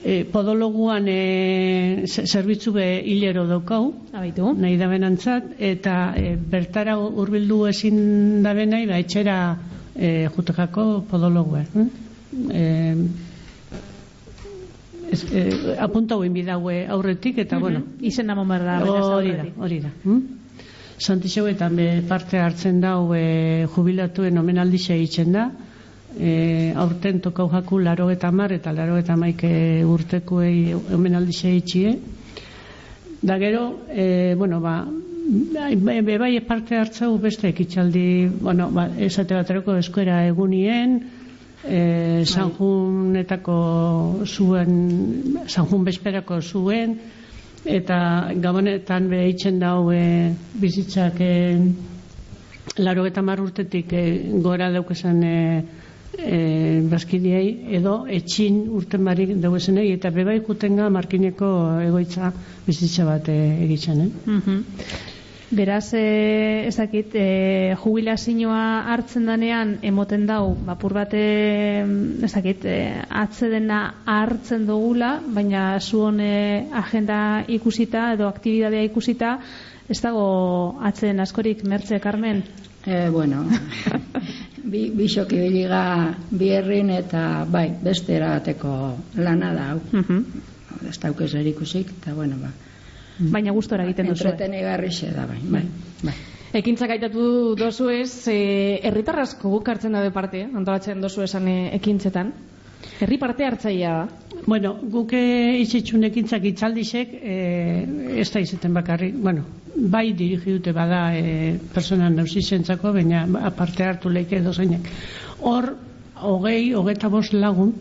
E, podologuan e, ze- zerbitzu be hilero daukau, Abaitu. nahi da benantzat, eta e, bertara hurbildu ezin da benai, ba, etxera e, jutekako podologue. Eh? E, ez, e, apuntau inbidaue aurretik, eta bueno, Izen namon behar da. hori da, hori da. Hm? Santixeuetan be parte hartzen dau e, jubilatuen omenaldixe egiten da, e, aurten tokau jaku laro eta mar eta laro eta maike urtekuei omenaldixe itxie. Da gero, e, bueno, ba, be, be bai parte hartzau beste ekitxaldi, bueno, ba, esate baterako eskuera egunien, e, Sanjunetako zuen, Sanjun besperako zuen, eta gabonetan behitzen dau e, bizitzak e, laro eta mar urtetik e, gora daukesan e, e, bazkidiei edo etxin urten barik daukesenei eta bebai jutenga markineko egoitza bizitza bat e, egitzen, eh? Mhm. Beraz, e, ez dakit, e, jubilazioa hartzen danean emoten dau, bapur bate, ez dakit, e, atzedena hartzen dugula, baina zuon e, agenda ikusita edo aktibidadea ikusita, ez dago atzeden askorik, Mertze, Carmen? E, bueno, bi, bisok ibiliga bi herrin eta bai, beste erabateko lana da hau. Mhm. Ez daukez erikusik, eta bueno, ba. Baina gustora egiten duzu. Entretenigarrixe da, bai, bai, bai. Ekintzak aitatu dozu ez, e, herritarrazko guk hartzen dabe parte, antolatzen dozu esan e, ekintzetan. Herri parte hartzaia da. Bueno, guk izitxun ekintzak itzaldisek e, ez da izeten bakarrik, bueno, bai dirigi dute bada e, personan nausizentzako, baina aparte hartu leike edo zeinek. Hor, hogei, hogeita bost lagun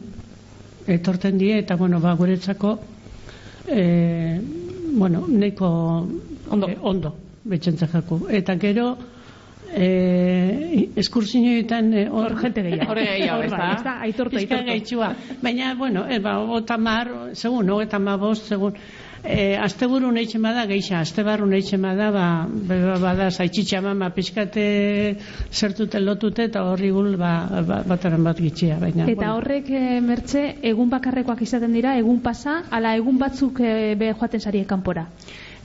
etorten die, eta bueno, ba, guretzako e, bueno, neko Ondo. eh, ondo betxentzak. Eta gero, eh, eskursioetan eh, hor Hor jente gehiago. Hor gehiago, bai, da? ez da, aitortu, aitortu. Baina, bueno, e, ba, ogota mar, segun, ogeta ma bost, segun, e, azte buru neitzen bada, geixa, azte barru neitzen bada, ba, be- ba, bada, zaitxitxa mama, pizkate zertute lotute, eta horri gul, ba, ba, bataren bat gitxia, baina. Eta horrek e, mertxe egun bakarrekoak izaten dira, egun pasa, ala egun batzuk e, be joaten sarie kanpora.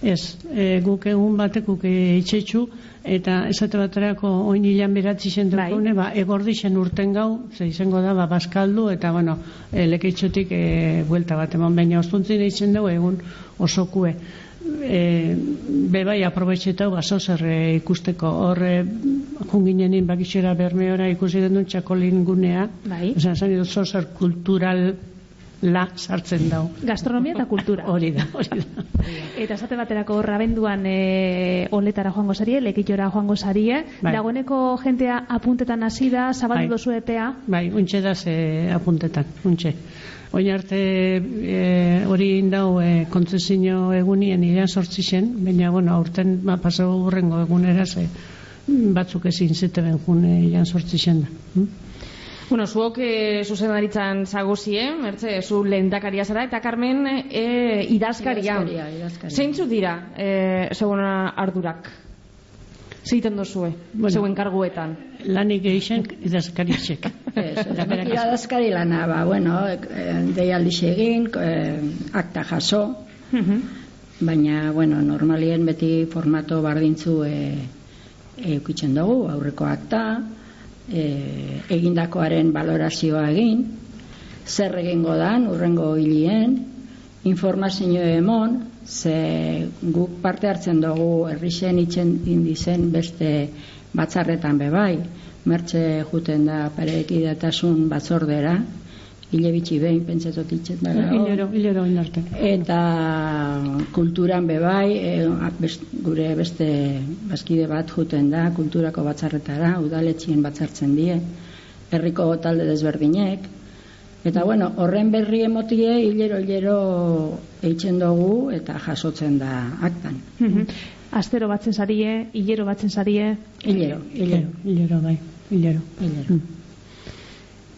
Ez, e, guk egun batekuk e, itxetxu, eta esate baterako oin hilan beratzi zen Bai. ba, egordi zen urten gau, ze izango da, ba, bazkaldu, eta, bueno, e, lekeitxutik e, buelta bat eman, baina ostuntzin eitzen dugu egun osokue. E, bebai aprobetxetau baso zer e, ikusteko horre junginenin bakitxera bermeora ikusi den txakolin gunea Bai. Osa, zan kultural la sartzen dau Gastronomia eta kultura. hori da, hori da Eta esate baterako hor abenduan e, oletara joango zarie, lekitora joango zarie. Bai. Dagoeneko jentea apuntetan hasi da, zabaldu Bai. dozu epea. Bai, untxe da ze apuntetan, untxe. Oin arte e, hori indau e, kontzesio egunien irean sortzi zen, baina, bueno, aurten ba, pasau urrengo egunera ze batzuk ezin ziteben june irean sortzi zen da. Hm? Bueno, zuok e, zuzendaritzan zagozie, mertze, zu lehendakaria zara, eta Carmen e, idazkaria. Idazkaria, idazkaria. Zeintzu dira, e, seguna ardurak? Zeiten dozue, Bueno. zeuen karguetan. Lanik idazkaritxek. Ez nik idazkari lana, ba, bueno, eh, deialdi egin, eh, akta jaso, baina, bueno, normalien beti formato bardintzu e, eukitzen dugu, aurreko akta, e, egindakoaren balorazioa egin, zer egingo dan, urrengo hilien, informazio emon, ze guk parte hartzen dugu herrixen itzen indizen beste batzarretan bebai, mertxe juten da parekidatasun batzordera, hile bitxi behin pentsatot itzen da. Hilero, hilero oin arte. Eta kulturan bebai, e, best, gure beste bazkide bat juten da, kulturako batzarretara, udaletxien batzartzen die, herriko talde desberdinek, Eta bueno, horren berri emotie hilero hilero eitzen dugu eta jasotzen da aktan. Astero batzen sarie, hilero batzen sarie. Hilero, hilero, Hilero, bai, hilero. hilero.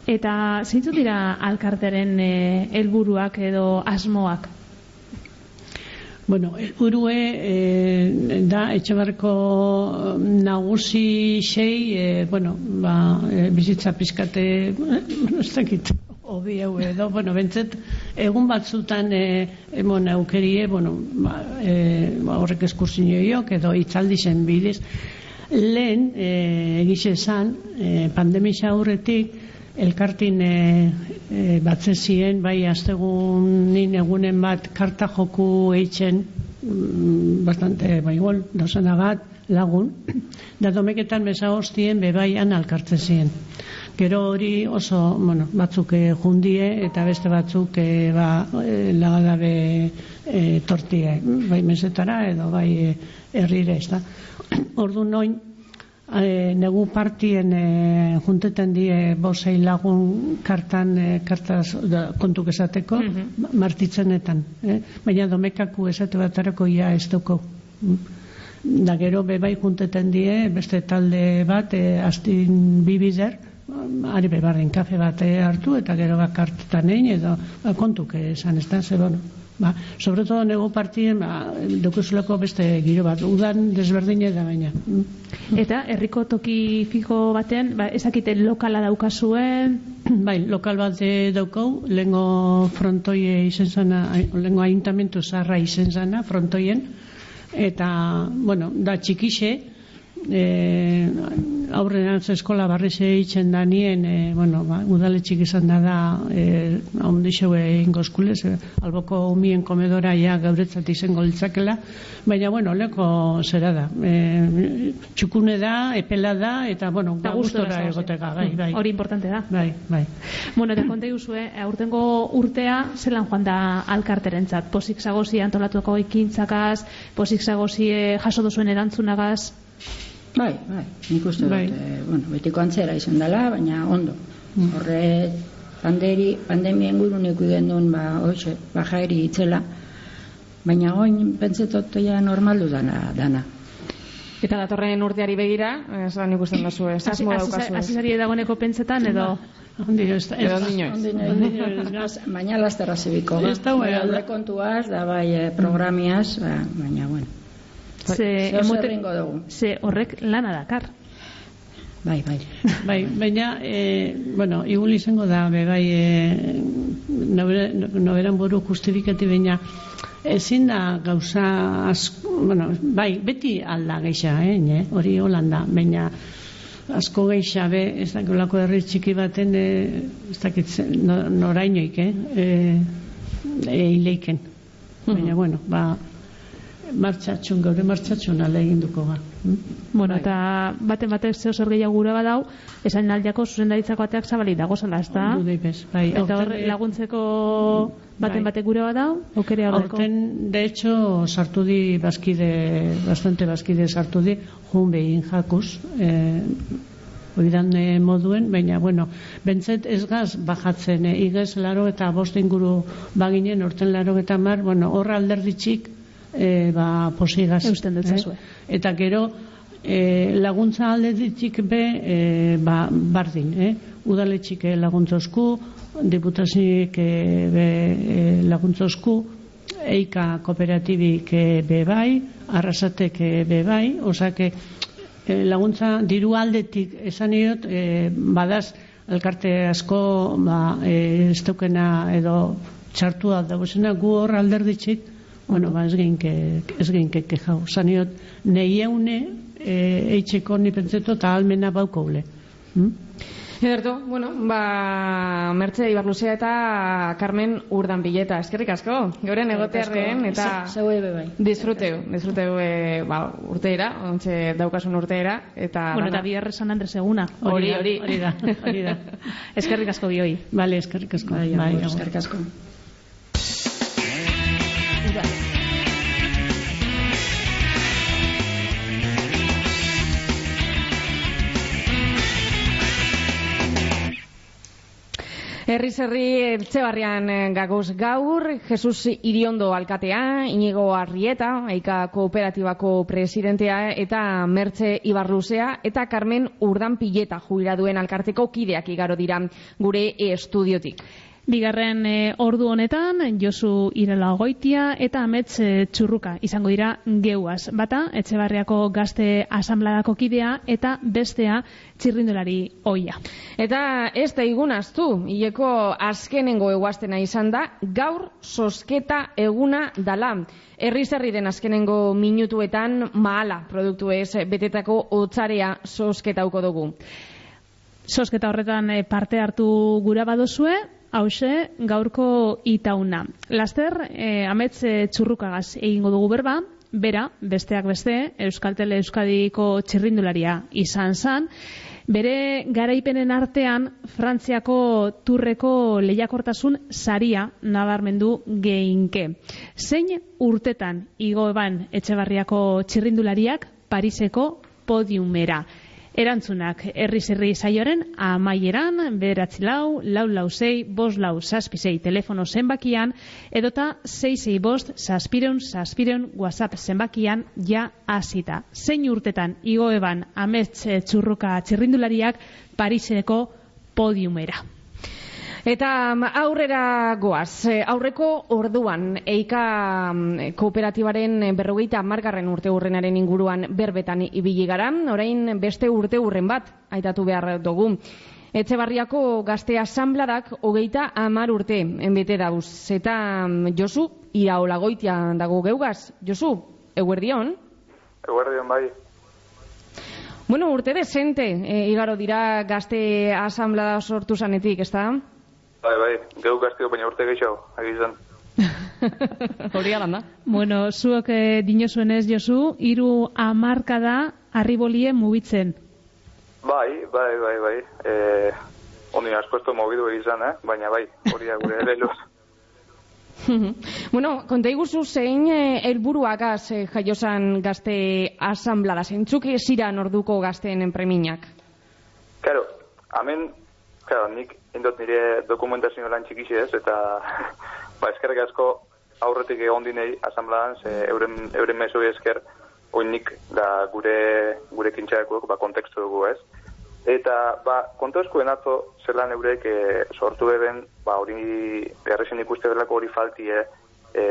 Eta zeintzu dira alkarteren eh, helburuak edo asmoak? Bueno, helburue e, da etxebarko nagusi sei, e, bueno, ba, e, bizitza pizkate, eh, ez dakit, hobi hau edo, bueno, bentzet, egun batzutan e, emon aukerie, bueno, ba, e, ba, horrek eskursinioiok edo itzaldi zen bidez, lehen e, egize esan, e, pandemia aurretik, elkartin e, e, batze ziren, bai astegunin egunen bat karta joku eitzen mm, bastante, bai igual, dozanagat lagun, da domeketan beza hostien bebaian alkartze ziren. Gero hori oso, bueno, batzuk e, jundie eta beste batzuk e, ba, e, lagadabe e, tortie, bai mesetara edo bai herrire, ez da. Ordu noin, e, negu partien e, junteten die bosei lagun kartan e, kartaz da, kontuk esateko martitzenetan eh? baina domekaku esate batarako ia ez duko Mm. da gero bebai junteten die beste talde bat e, astin bibider ari bebarren kafe bat hartu eta gero bat kartetan egin edo ba, kontuk esan ez da, ze bueno ba, sobre todo nego partien ba, dukezuleko beste giro bat udan desberdine da baina. Mm. Eta herriko toki fijo batean, ba, ezakite lokala daukazuen, Bai, lokal bat de daukau, lengo frontoie izen zana, lengo aintamentu zarra izen zana, frontoien, eta, bueno, da txikixe, e, aurren eskola barrize eitzen da nien, e, bueno, ba, udaletxik izan da da, e, ondixo egin gozkulez, e, alboko umien komedora ja gauretzat izango litzakela, baina, bueno, leko zera da, e, txukune da, epela da, eta, bueno, ba, gustora egoteka, bai, bai. hori importante da. Bai, bai. Bueno, eta konta iguzue, aurtengo urtea zelan joan da alkarterentzat. Posik zagozi antolatuko ekintzakaz, posik zagozi eh, jaso duzuen erantzunagaz. Bai, bai, nik uste dut, Bai. eh, bueno, betiko antzera izan dela, baina ondo. Horre, panderi, pandemien guru nik duen, ba, hoxe, bajaeri itzela, Baina oin pentsetot ja normaldu dana, dana. Eta datorren urteari begira, esan ikusten duzu, ez asmo daukazu. Hasi zari dagoeneko pentsetan edo Ondi, ez da, ez Edo da. ondi ez gaz. Baina lasterra zibiko. Ez da, bai, bai, alde kontuaz, da bai eh, programiaz, ba, baina bueno. Ze, Zer emote- ze horrek lana dakar. Bai, bai. Bai, baina, e, bueno, igual izango da, be, bai, e, nobera, noberan buru justifikati baina, ezin da gauza, asko, bueno, bai, beti alda geixa, eh, ne? hori holanda, baina asko geixa be, ez dakiolako herri txiki baten, e, ez dakit ze- no, norainoik, eh, e, e, ileiken. Baina, bueno, ba, martxatxun, gaur martxatxun alde egin ga. Hm? Bueno, Bai. eta baten batek zeo zer gehiago gura badau, esan aldiako zuzendaritzako ateak zabalik dago zela, ez da? Daipez, bai. Eta hor Aurten, laguntzeko baten Bai. batek gure badau, aukere aurreko. Aurten, de hecho, sartu di bazkide, bastante bazkide sartu di, jun behin jakuz, eh, oidan eh, moduen, baina, bueno, bentzet ez gaz bajatzen, eh, igez laro eta bost inguru baginen, orten laro eta mar, bueno, horra alderditxik, eh, ba, posigaz. Eusten detzazue. Eta gero, eh, laguntza alderditxik be, eh, ba, bardin, eh? udaletxik eh, laguntzosku, diputazioek eh, be, eh, laguntzosku, eika kooperatibik eh, be bai, arrasatek eh, be bai, osake eh, laguntza diru aldetik esan diot, eh, badaz elkarte asko ba, eh, ez edo txartua dagoesena gu hor alderditxik bueno, ba, ez geinke, ez geinke kejau. Zaniot, nei eune, e, eitxeko ni pentseto eta almena baukoule. Hm? Ederto, bueno, ba, Mertxe Ibarluzea eta Carmen Urdan Bileta, eskerrik asko, geuren egotearren, eta Zeue bai. disfruteu, disfruteu e, ba, urteera, ontxe daukasun urteera, eta... Bueno, eta bihar San Andres eguna. Hori, hori. Hori da, hori da. Eskerrik asko bioi. Bale, eskerrik asko. Bai, Bai, eskerrik asko. Herriz herri Etxebarrian eh, gagoz gaur, Jesus Iriondo alkatea, Inigo Arrieta, Aika Kooperatibako presidentea eta Mertxe Ibarluzea eta Carmen Urdan Pileta jubiladuen alkarteko kideak igaro dira gure estudiotik. Bigarren e, ordu honetan, Josu Irela Goitia eta Amets e, Txurruka izango dira geuaz. Bata, Etxebarriako gazte asambladako kidea eta bestea txirrindolari oia. Eta ez da igunaztu, hileko azkenengo eguaztena izan da, gaur sosketa eguna dala. Herri den azkenengo minutuetan maala produktu ez betetako otzarea sosketauko dugu. Sosketa horretan e, parte hartu gura badozue, hause gaurko itauna. Laster, e, amets e, txurrukagaz egingo dugu berba, bera, besteak beste, Euskaltele Euskadiko txirrindularia izan zan, bere garaipenen artean Frantziako turreko lehiakortasun saria nabarmendu geinke. Zein urtetan igo eban Etxebarriako txirrindulariak Pariseko podiumera. Erantzunak herri herri saioren amaieran, bederatzi lau, lau lau zei, bos lau zazpisei telefono zenbakian, edota zei zei bost zazpireun zazpireun whatsapp zenbakian ja hasita. Zein urtetan igo eban amets eh, txurruka txirrindulariak Pariseko podiumera. Eta mm, aurrera goaz, E, aurreko orduan Eika mm, kooperatibaren eh, berrogeita margarren urte urrenaren inguruan berbetan ibili gara, orain beste urte urren bat, aitatu behar dugu. Etxebarriako gazte asambladak hogeita amar urte enbete dauz. Eta mm, Josu, iraola goitia dago geugaz. Josu, eguerdion? Eguerdion bai. Bueno, urte desente, e, igaro dira gazte asamblada sortu zanetik, ez da? Bai, bai, geu gaztio baina urte gehiago, agizan. Hori alan da. Bueno, zuok e, dinozuenez, Josu, hiru hamarkada arribolie mugitzen. Bai, bai, bai, bai. Eh, ondi askoesto mogidu izan, eh? Baina bai, hori da gure ere luz. bueno, konta iguzu zein eh, helburuagaz eh, jaiosan gazte asamblada, zeintzuk ziran orduko gazteen preminak? Claro, hemen, claro, nik indot nire dokumentazio lan txikixi ez, eta ba, eskerrik asko aurretik egon dinei asamblean, ze euren, euren mesoi esker, oinik da gure, gure kintxaekuek, ba, kontekstu dugu ez. Eta, ba, kontu eskuen atzo, zelan eurek e, sortu eben, ba, hori, beharrezin ikuste belako hori faltie, e,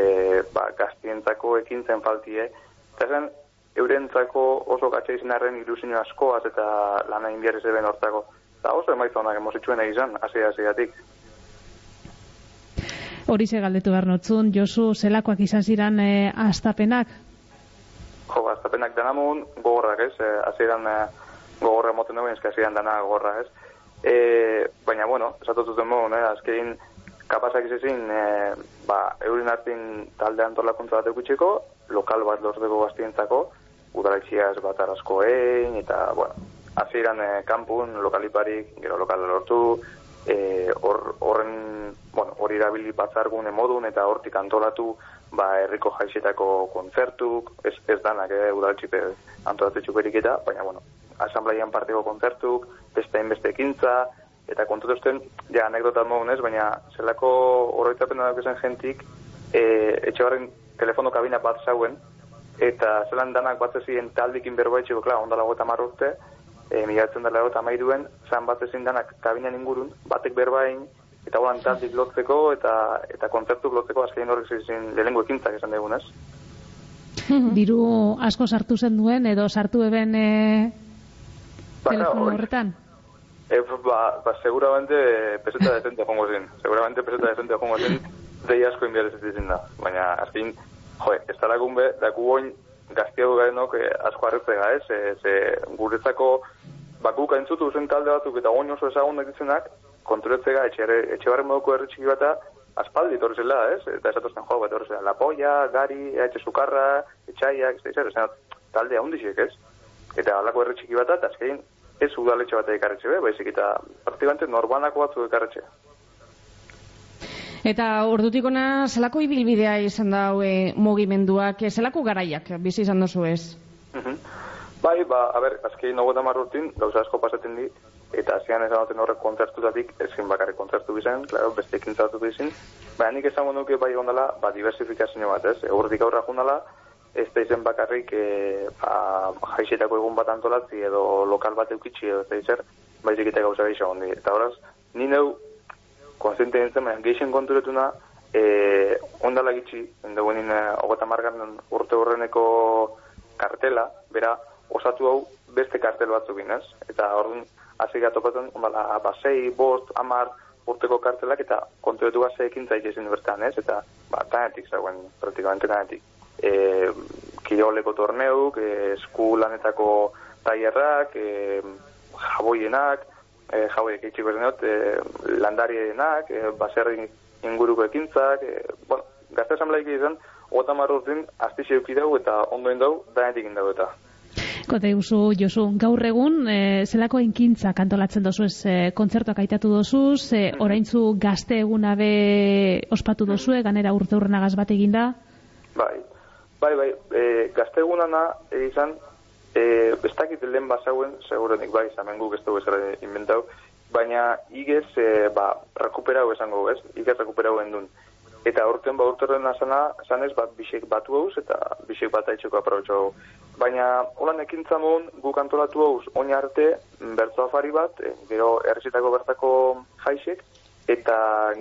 ba, gaztientzako ekintzen faltie, eta zen, eurentzako oso gatsa izan arren ilusio askoaz eta lana inbiarez eben hortako. Eta oso emaitza honak emozitxuen izan, hasi hasiatik. Hori ze galdetu behar notzun, Josu, zelakoak izan ziren e, astapenak? Jo, aztapenak danamun gogorrak ez, e, hasieran e, gogorra moten dugu, eska hasieran dana gogorra ez. E, baina, bueno, esatu zuten mogun, eh, azkein kapazak izazin, e, ba, eurin hartin talde antolakuntza bat eukutxeko, lokal bat lorteko gaztientzako, udaletxiaz bat arazkoein, eta, bueno, hasieran e, kanpun, lokaliparik, gero lokal lortu, e, hor, horren, bueno, hori erabili batzargune modun, eta hortik antolatu, ba, herriko jaixetako kontzertuk, ez, ez danak, eh, udaletxipe antolatetxuk beriketa, baina, bueno, asamblaian parteko kontzertuk, beste hainbeste ekintza, eta kontutuzten, ja, anekdotat modun ez, baina zelako oroitzapen da zen jentik, e, etxe barren telefono kabina bat zauen, eta zelan danak bat ezien taldikin berbaitxeko, klar, ondala gota urte, e, migatzen dela gota mairuen, zan bat ezin danak kabinan ingurun, batek berbain, eta holan taldik lotzeko, eta eta kontzertuk lotzeko, azkein horrek zizien lehenengo ekintzak esan degunez. Diru asko sartu zen duen, edo sartu eben e, telefono horretan? E, ba, ba, seguramente peseta decente jongo zen. Seguramente peseta decente jongo zen, dei asko inbiarez ez da. Baina, azkin, joe, ez da lagun be, daku goin gaztiago garenok eh, asko harretzega, ez? E, ze guretzako, ba, guk aintzutu zen talde batzuk eta goin oso ezagun ditzenak, kontroletzega, etxe, etxe barren moduko herri txiki bata, aspaldi torri zela, ez? Eta esatozten jo, bat torri zela, La Polla, Gari, etxe Sukarra, etxaiak, ez da, ez talde handixek, ez? Eta halako herri txiki bata, eta azkein, ez udaletxe bat ekarretxe be, baizik eta praktikamente norbanako batzu ekarretxe. Eta ordutik ona zelako ibilbidea izan da e, mugimenduak, e, zelako garaiak bizi izan dozu ez? Mhm. Bai, ba, a ber, azkein nogo da marrutin, gauza asko pasaten di, eta azian esan duten horrek kontzertutatik, ezin bakarrik kontzertu bizan, claro, beste ekintza batu bizin, baina nik esango nuke bai gondala, ba, diversifikazio bat, ez? Eurdik aurra jundala, ez da izen bakarrik, e, ba, jaixetako egun bat antolatzi, edo lokal bat eukitxi, edo ez da izer, baizik eta gauza gehiago gondi. Eta horaz, ni neu, konzente nintzen, baina geixen konturetuna, e, ondala gitxi, nien, hogeta margan urte horreneko kartela, bera, osatu hau beste kartel batzuk binez. Eta orduan, hasi gatopatzen, bala, basei, bost, amar, urteko kartelak, eta konturetu gazte ekintza ikizin bertan, ez? Eta, ba, tanetik zauen, praktikamente tanetik. E, kiroleko torneuk, e, esku lanetako tailerrak, e, jaboienak, e, jaboiek eitxik berdenot, e, landarienak, e, baserri inguruko ekintzak, e, bueno, gazte asamblaik izan, gota marrotin, astixe eukidau eta ondoen dau, danetik indau eta. Kote guzu, Josu, gaur egun, e, zelako enkintza kantolatzen dozu ez, e, kontzertuak aitatu dozuz, e, oraintzu gazte eguna be ospatu dozue, ganera urte urrenagaz bat eginda? Bai, bai, bai, e, gazte egunana izan, e, ez dakit lehen bazauen, segurenik bai, zamen guk ez dugu ezer inventau, baina igez, e, ba, rekuperau esango, ez? Igez rekuperau endun. Eta urten ba urterren asana, zanez, bat bisek batu hauz, eta bisek bat aitzeko aprobetxo hau. Baina, holan ekintza mon, guk antolatu hauz, oin arte, bertzo afari bat, e, gero errezetako bertako jaisek, eta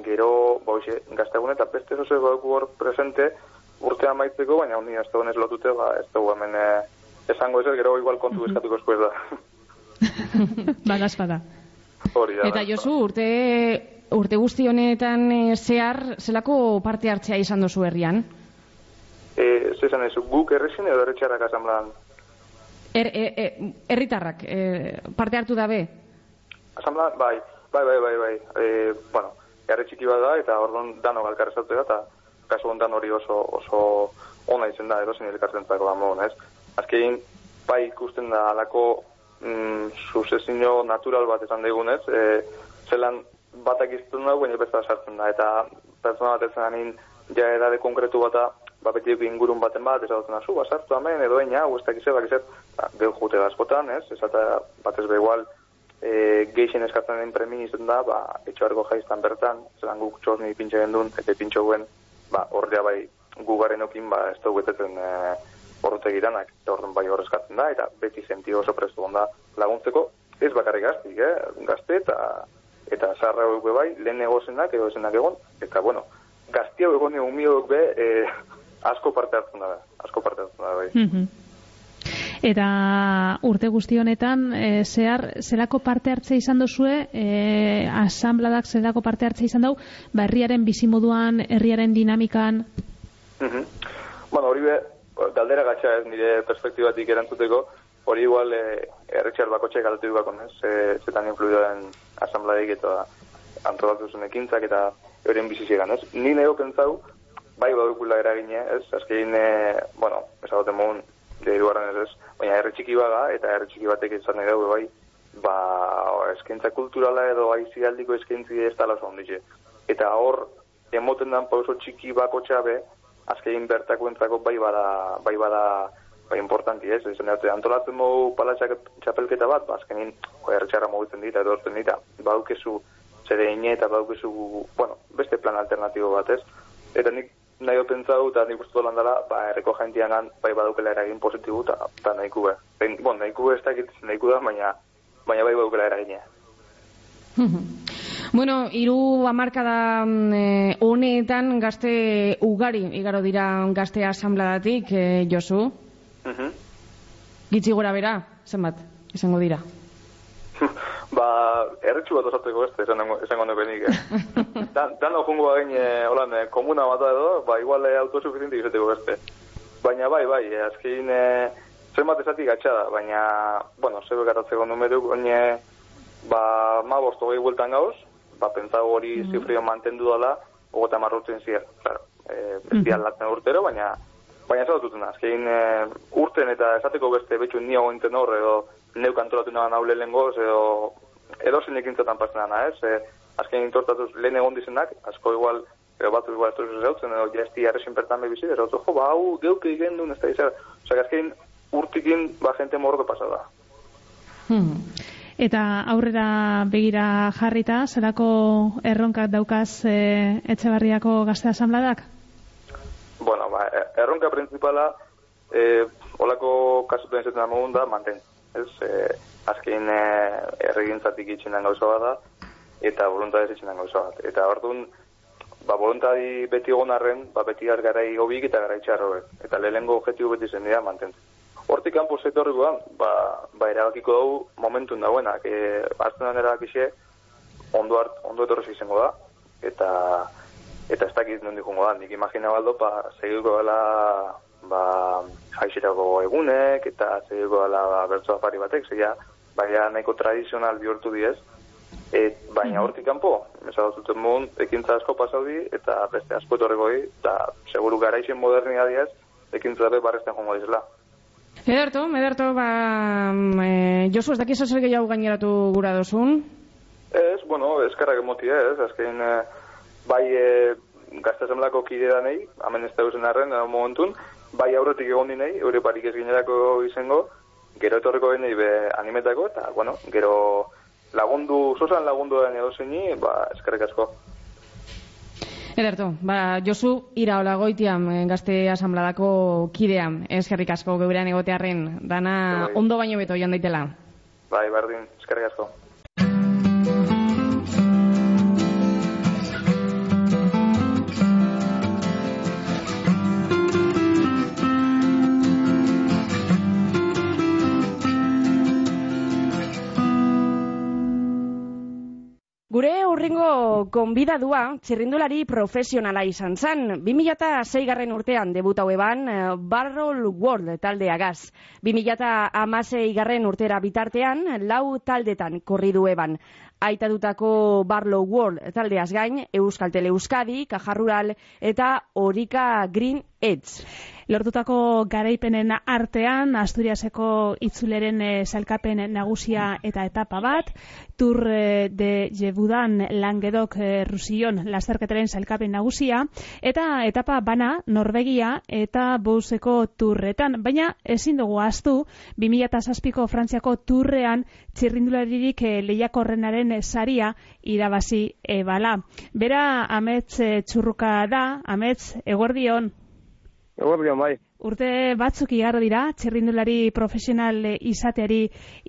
gero, ba, hoxe, gaztegun eta beste zoze bauku hor presente, urte amaitzeko, baina hondi ez ez lotute, ba, ez dugu hemen eh, esango ezer, gero igual kontu eskatuko eskuez da. Badaz bada. Hori da. Eta. Josu, urte, urte guzti honetan e, zehar, zelako parte hartzea izan dozu herrian? Eh, zesan ez, guk errezin edo erretxarrak asamblean? Er, e, e, herritarrak, e, parte hartu dabe? Asamblean, bai, bai, bai, bai, bai. E, bueno, erre txiki bat da, eta orduan dano galkarrezatu da, eta kasu honetan hori oso, oso ona izen da, edo zen elkartzen zako da ez? Azkein, bai ikusten da alako mm, sucesio natural bat esan digunez, e, zelan batak izten da, baina besta sartzen da, eta pertsona bat ezen anin, ja edade konkretu bata, ba, beti ingurun baten bat, ez adotzen zu, basartu hemen, edo eina, hau ez dakize, bakizet, ba, geu jute da askotan, ez? Ez eta batez be igual, e, geixen eskatzen den premin izan da, ba, etxoarko jaiztan bertan, zelan guk txosni pintxe gendun, eta pintxo guen, ba, ordea bai, gu garenokin ba, ez dugu betetzen e, horretegi danak, eta orduan bai horrezkatzen da, eta beti sentio oso prestu onda laguntzeko, ez bakarrik gaztik, eh? gazte eta eta zarra hauek bai, lehen egozenak, edo ezenak egon, eta bueno, gazti hau egon umiok be, e, asko parte hartzen da, asko parte hartzen da, bai. Mhm. Eta urte guzti honetan, e, zehar, zelako parte hartze izan dozue, e, asambladak zelako parte hartze izan dau, ba, herriaren bizimoduan, herriaren dinamikan, Mhm. Bueno, hori be, galdera gatxa ez nire perspektibatik erantzuteko, hori igual eh, erretxar bakotxe galatu dukakon, ez? E, zetan influidoen asambladik eta antolatu zuen ekintzak eta euren biziziegan, ez? Ni nego pentsau, bai badukula eragine, ez? Azkein, e, bueno, esagoten mogun, dehirugarren ez ez, baina herri txiki baga, eta herri txiki batek izan nahi daue bai, ba, eskaintza kulturala edo aizialdiko eskaintzi ez dala oso onditxe. Eta hor, emoten dan pauso txiki bako txabe, azkein bertako bai bada, bai bada, bai importanti ez, izan dut, antolatzen mogu palatxak txapelketa bat, ba, azkenin, erretxarra mugitzen dita, edo horten dita, baukezu zede ine eta baukezu, bueno, beste plan alternatibo bat ez, eta nik nahi pentsau eta nik uste dela, ba, erreko jaintianan, bai badaukela eragin positibo eta, nahiko be. Ben, bon, nahiko be ez dakit nahiko da, baina, baina bai badaukela eragine. Bueno, hiru hamarkada mm, eh, honetan gazte ugari igaro dira gazte asambladatik, eh, Josu. Mhm. Gitzi gora bera, zenbat, izango dira. ba, erretxu bat osateko beste, esango, esango nuke nik, eh? Dan, dan jungo bagen, eh, holan, eh, komuna bat edo, ba, igual eh, autosuficiente izateko beste. Baina bai, bai, eh, azkein, eh, zenbat esatik gatsa da, baina, bueno, zebe garatzeko numeruk, oine, ba, ma bost hogei bueltan gauz, ba, pentsago hori zifrio mantendu dela, ogota marrotzen zier, claro, eh, ez aldatzen urtero, baina, baina ez azkein, eh, urten eta esateko beste betxu ni hau enten hor, edo neuk antolatu nahan haule edo edo zen ekintzatan pasen dana, ez? E, azken intortatuz lehen egon dizenak, asko igual, edo batzu igual ez duz zeutzen, edo jazti arrexin bertan bebizi, edo jo, ba, hau, geuk egin duen ez da izan. Osa, azken urtikin, ba, jente morro pasada. Hmm. Eta aurrera begira jarrita, zelako erronkak daukaz e, etxebarriako gazte asambladak? Bueno, ba, e- erronka principala, e, olako kasuten ezetan amogun da, manten. Ez, e, azkein e, erregintzatik itxinan gauza bat da, eta voluntadez itxinan gauza bat. Eta orduan, ba, voluntadi beti egon arren, ba, beti garai hobik eta garai txarroek. Eta lehenengo objektibo beti zen dira mantentzen. Hortik kanpo zetorrikoan, ba, ba erabakiko dugu momentun dauenak. E, Aztenan erabakixe, ondo, hart, ondo etorrez izango da, eta eta ez dakit nondik jungo da. Nik imagina baldo, ba, segiko dela ba, jaixerako egunek, eta segiko dela ba, bertso afari batek, zeia, baina nahiko tradizional bihurtu diez, Et, baina hortik kanpo, esagatuten mun, ekintza asko pasaudi, eta beste asko etorregoi, eta seguru garaixen modernia diez, ekintza dabe barrezten jongo dizela. Ederto, ederto, ba, eh, Josu, ez dakiz zer gehiago gaineratu gura dozun? Ez, bueno, eskarrak emoti ez, azken eh, bai e, gaztasemlako kide danei, hemen ez da eusen arren, eh, momentun, bai aurretik egon dinei, eure parik ez ginerako izango, gero etorreko genei be animetako, eta, bueno, gero lagundu, sosan lagundu den edo zeini, ba, eskarrik asko. Ederto, ba, Josu, ira hola goitiam eh, gazte asambladako kideam, eskerrik asko geurean egotearren, dana Bai. ondo baino beto joan daitela. Bai, berdin, eskarrik asko. Gure urringo konbidadua txirrindulari profesionala izan zen. 2006 garren urtean debutau eban eh, Barrel World taldeagaz. 2006 garren urtera bitartean lau taldetan korridu eban. Aitatutako Barlow World taldeaz gain, Euskaltel Euskadi, Kajarrural eta Orika Green Edge. Lortutako garaipenen artean, Asturiaseko itzuleren e, salkapen nagusia eta etapa bat, Tour eh, de Jebudan Langedok e, Rusion lasterketaren salkapen nagusia, eta etapa bana Norvegia eta Bouseko turretan. Baina ezin dugu astu, 2007ko Frantziako turrean txirrindularirik e, lehiakorrenaren eh, saria irabazi ebala. Bera, amets e, txurruka da, amets, eguerdion. Eguerdion, bai. Urte batzuk igarro dira, txirrindulari profesional eh, izateari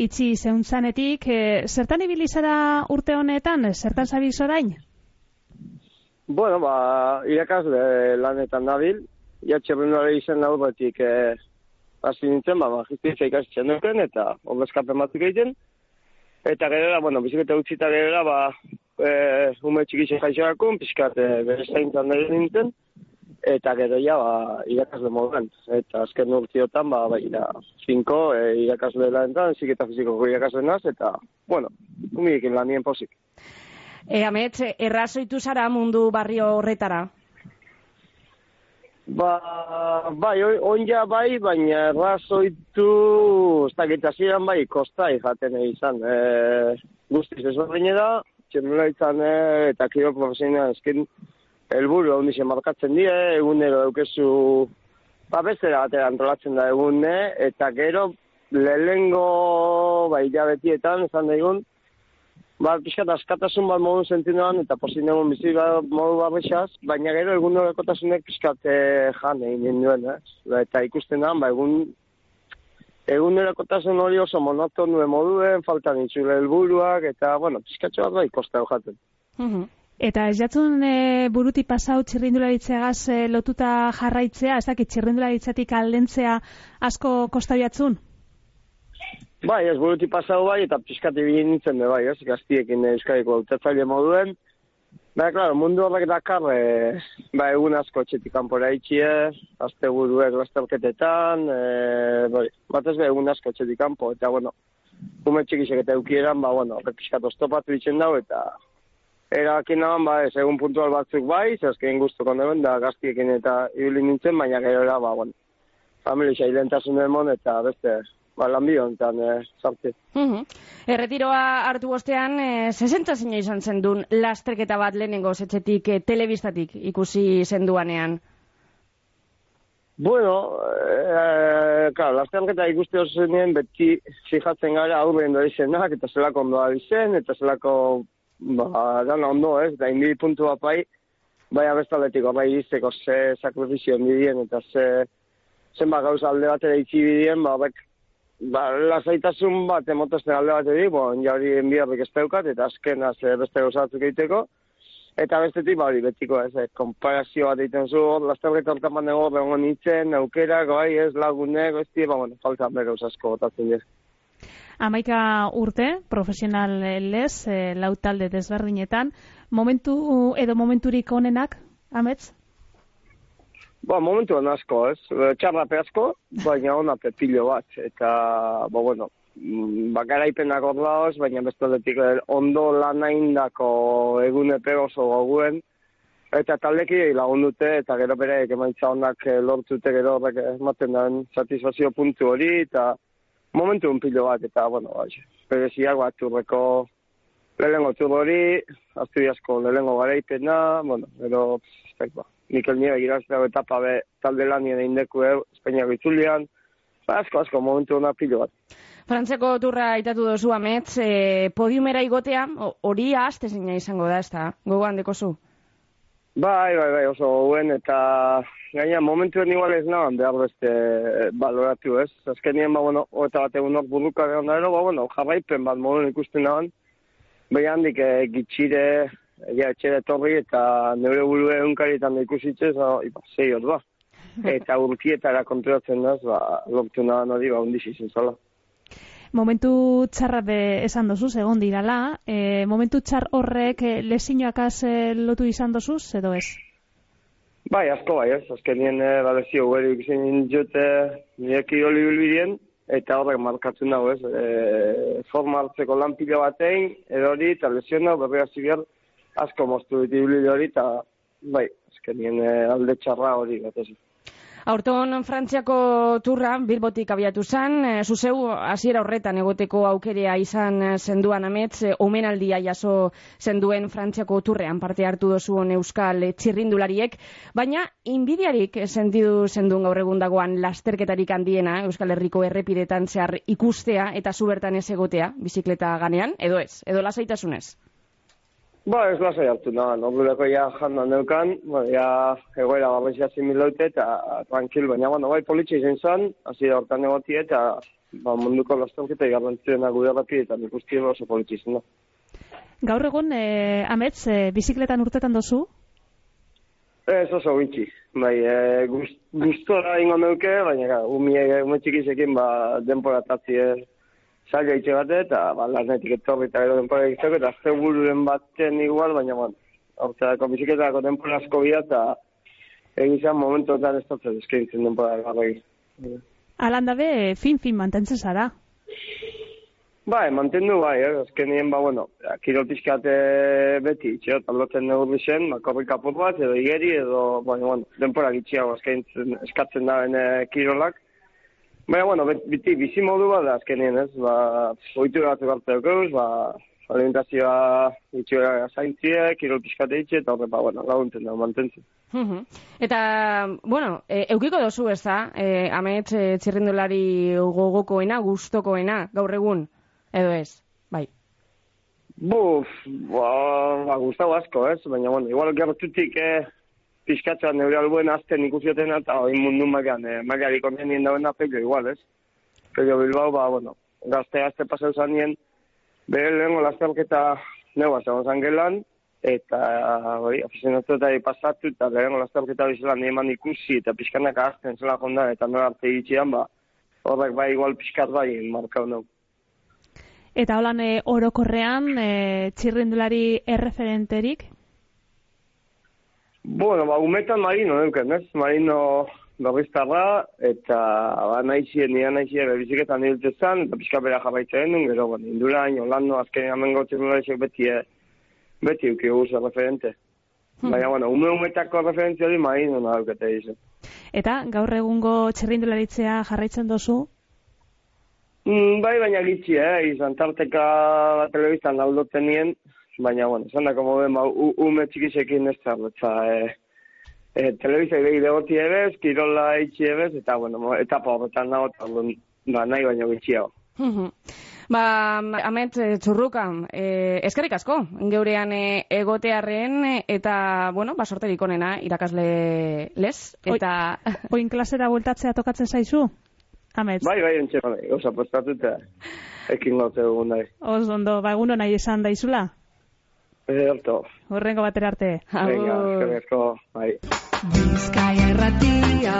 itxi zeuntzanetik, e, zertan ibili zara urte honetan, zertan zabiz orain? Bueno, ba, irakasle lanetan nabil, ja txerrendulari izen aurretik eh, hasi nintzen, ba, magistritza ikasten duken, eta obezkapen batzuk egiten. Eta gero, bueno, biziketa utzita gero, ba, e, ume txikixe jaixoakun, pixkat e, bere zaintzan nintzen, eta gero ja, ba, irakasle moduan. Eta azken urtiotan, ba, ba, ira, finko, e, irakasle lanetan, ziketa fizikoko irakasle naz, eta, bueno, umiekin lanien posik. E, amets, errazoitu zara mundu barrio horretara? Ba, bai, oi- onja bai, baina errazoitu, ez dakit hasieran bai, kostai jaten izan. E, guztiz ezberdine da, txemela izan e, eta kiro profesional eskin helburu hau nixen markatzen die, egunero daukezu, ba, bestera batera antolatzen da egune, eta gero lehengo, bai, hilabetietan, esan da egun, ba, pixkat askatasun bat modu sentinuan, eta pozin egun bizi ba- modu barrexaz, baina gero egun horrekotasunek pixkat eh, jan egin duen, eh? Ba, eta ikusten da, ba, egun egunerokotasun hori oso monotonue moduen, faltan itxule helburuak, eta, bueno, pixkatxo bat bai kosta jaten. Eta ez jatzun e, buruti pasau txirrindularitzeagaz e, lotuta jarraitzea, ez dakit txirrindularitzatik aldentzea asko kosta jatzun? Bai, ez buruti pasau bai, eta pixkat ibili nintzen be bai, ez, gaztiekin euskadiko autetzaile moduen. Ba, klaro, mundu horrek dakar, e, ba, egun asko etxetik kanpora itxie, azte buruek lasterketetan, e, bai, batez be egun asko etxetik kanpo, eta, bueno, ume txikisek eta eukieran, ba, bueno, pixkat oztopatu ditzen dau, eta erakin nahan, ba, ez, egun puntual batzuk bai, zazkein guztuko neuen, da gaztiekin eta ibili nintzen, baina gero era, ba, bueno, familia ilentasun emon, eta beste, ba, lanbio enten, e, sartze. Mhm. Erretiroa hartu bostean, e, zezentazina izan zen duen lasterketa bat lehenengo zetxetik e, telebistatik ikusi zenduanean. Bueno, eh, claro, lasterketa ikuste zenien beti fijatzen gara hau behin doi zenak, eta zelako ondo zen, eta zelako, ba, dana ondo, ez, da inbidi puntu bat bai, bai abestaletiko, bai izteko ze sakrifizio bidien, eta ze, zenba gauza alde batera itxi bidien, ba, bek, ba, lasaitasun bat emotazten alde bateri, bon, ja hori enbiarrik ez daukat, eta azkena ze beste gauza batzuk egiteko, Eta bestetik, ba, hori betiko ez, eh, konparazio bat egiten zu, hor, lasterketa hortan bat nego, begon nintzen, aukerak, bai, ez, lagunek, ez, ba, bueno, falta bere asko botatzen dira. Amaika urte, profesional lez, e, lau talde desberdinetan, momentu edo momenturik onenak, amets? Ba, momentuan asko, ez, Eh, txarrape asko, baina ona pepilo bat, eta, ba, bueno, mm, ba, garaipenak hor daoz, baina bestaletik eh, ondo lanaindako egune oso goguen, eta taldeki lagundute, eta gero bere emaitza onak eh, lortzute gero horrek ematen den satisfazio puntu hori, eta momentu un pilo bat, eta, bueno, bai, bereziak bat turreko lehengo tur hori, Asturiasko lehengo garaipena, bueno, ez dakit ba, Mikel Nieve girazteko etapa be talde lanien egin deku, eh, Espainiako itzulian, ba, asko, asko, momentu hona pilo bat. Frantzeko turra aitatu dozu amets, e, podiumera igotea, hori ahazte zina izango da, ez da, gogoan dekozu. Bai, bai, bai, oso guen, eta gaina momentuen igual ez nahan behar beste eh, baloratu ez. Azkenien, ba, bueno, eta bat egun hor burruka behar da, ba, bueno, jarraipen bat moduen ikusten nahan. Bai handik e, gitxire, ja, etxere etorri eta neure burue egunkarietan da ikusitzez, ba, iba, zei ba. Eta urkietara konturatzen daz, ba, lortu nahan hori, ba, undiz izin zola. Momentu txarra be esan dozu, egon dirala, e, momentu txar horrek e, lesinoakaz e, lotu izan dozuz, edo ez? Bai, asko bai, ez. Azkenien e, balezio gure ikusen jote nire kiroli bilbidien, eta horrek markatzen dago, ez. E, forma hartzeko lan pila batein, edo hori, eta lesion dago, berri hasi behar, asko moztu ditu hori, eta bai, azkenien e, alde txarra hori, bat. Aurton Frantziako turra Bilbotik abiatu zen, e, zuzeu hasiera horretan egoteko aukerea izan eh, zenduan amets, e, omenaldia jaso zenduen Frantziako turrean parte hartu dozuen euskal eh, txirrindulariek, baina inbidiarik sentidu zendun gaur egun dagoan lasterketarik handiena Euskal Herriko errepidetan zehar ikustea eta zu bertan ez egotea, bizikleta ganean, edo ez, edo lasaitasunez. Ba, ez lasai hartu nahan, ordureko ja janda neukan, ba, ja egoera babesi hasi milaute eta tranquil, baina bueno, bai politxe izan zen, hasi da hortan egotie eta ba, munduko lastanketa garrantzioena gure rapi eta nik uste oso politxe izan da. Gaur egun, e, amets, e, bizikletan urtetan dozu? Ez oso gitxi, bai, e, gust, gustora ingo neuke, baina ga, umie, ume txikisekin ba, denpora tatzi zaila itxe bate, eta ba, lanetik etorri eta gero denpora egiteko, eta azte bururen baten igual, baina bon, hortzako bizikletako denpora asko bida, eta egizan momentotan ez datzen eskaintzen denpora garregi. Alan dabe, fin-fin mantentzen zara. Bai, mantendu bai, eh? azkenien, ba, bueno, kirol pixkate beti, itxeo, talotzen neurri zen, ba, korri kapur bat, edo igeri, edo, baina, bueno, denpora gitxiago eskatzen da bene kirolak. Baina, bueno, bet- beti, bizi modu bat da azkenien, ez, ba, oitu batzu gartu dukeuz, ba, alimentazioa itxoa zaintzie, kirol pixkate itxe, eta horre, ba, bueno, laguntzen da, mantentzen. Mhm. Eta, bueno, e, eukiko dozu ez da, e, amets e, txirrindulari gogokoena, gustokoena, gaur egun, edo ez, bai. Buf, ba, ba gustau asko, ez? Baina, bueno, igual gertutik eh, pixkatza neure albuen azten ikusiotena eta hori mundu mailan eh, mailarik onenien dagoena pello igual, ez? Pello Bilbao, ba, bueno, gazte gazte pasau zanien, bere lehenko lasterketa neua zegoen zan gelan, eta hori, afizionatu eta pasatu, eta lehenko lasterketa bizelan eman ikusi, eta pixkanak azten zela jondan, eta nora arte itxian, ba, horrek bai igual pixkat bai markau nau. Eta holan e, orokorrean, e, txirrindulari erreferenterik? Bueno, ba, umetan marino neuken, ez? Marino berriztarra, eta ba, naizien, nire naizien bebiziketan hiltu zen, eta pixka bera jarraitzen duen, gero, bueno, indurain, Holando, azken amengo txirrindularizek beti, eh, beti uki guz referente. Baina, bueno, ume umetako referentzia hori marino naukete izan. Eta gaur egungo txirrindularitzea jarraitzen dozu? Mm, bai, baina gitxi, eh, izan tarteka telebistan laudoten nien, baina, bueno, esan da, como ben, ba, ume txikisekin ez da, etza, eh, eh, telebista ibegi degoti ebez, kirola itxi ebez, eta, bueno, etapa horretan nago, eta, ba, nahi baino gitxiago. Mhm. Ba, amet e, txurruka, e, eskerrik asko, geurean e, egotearren, e, eta, bueno, ba, sorterik onena irakasle les, eta... Oin klasera bueltatzea tokatzen zaizu? Amets. Bai, bai, entxe, bai, osa postatu eta ekin gaute dugun nahi. Oz, ondo, ba, egun nahi esan daizula? Ederto, Horrengo batera arte. venga, eskerrik asko, bai. Bizkaia erratia.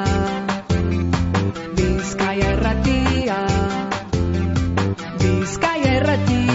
Bizkaia erratia. Bizkaia erratia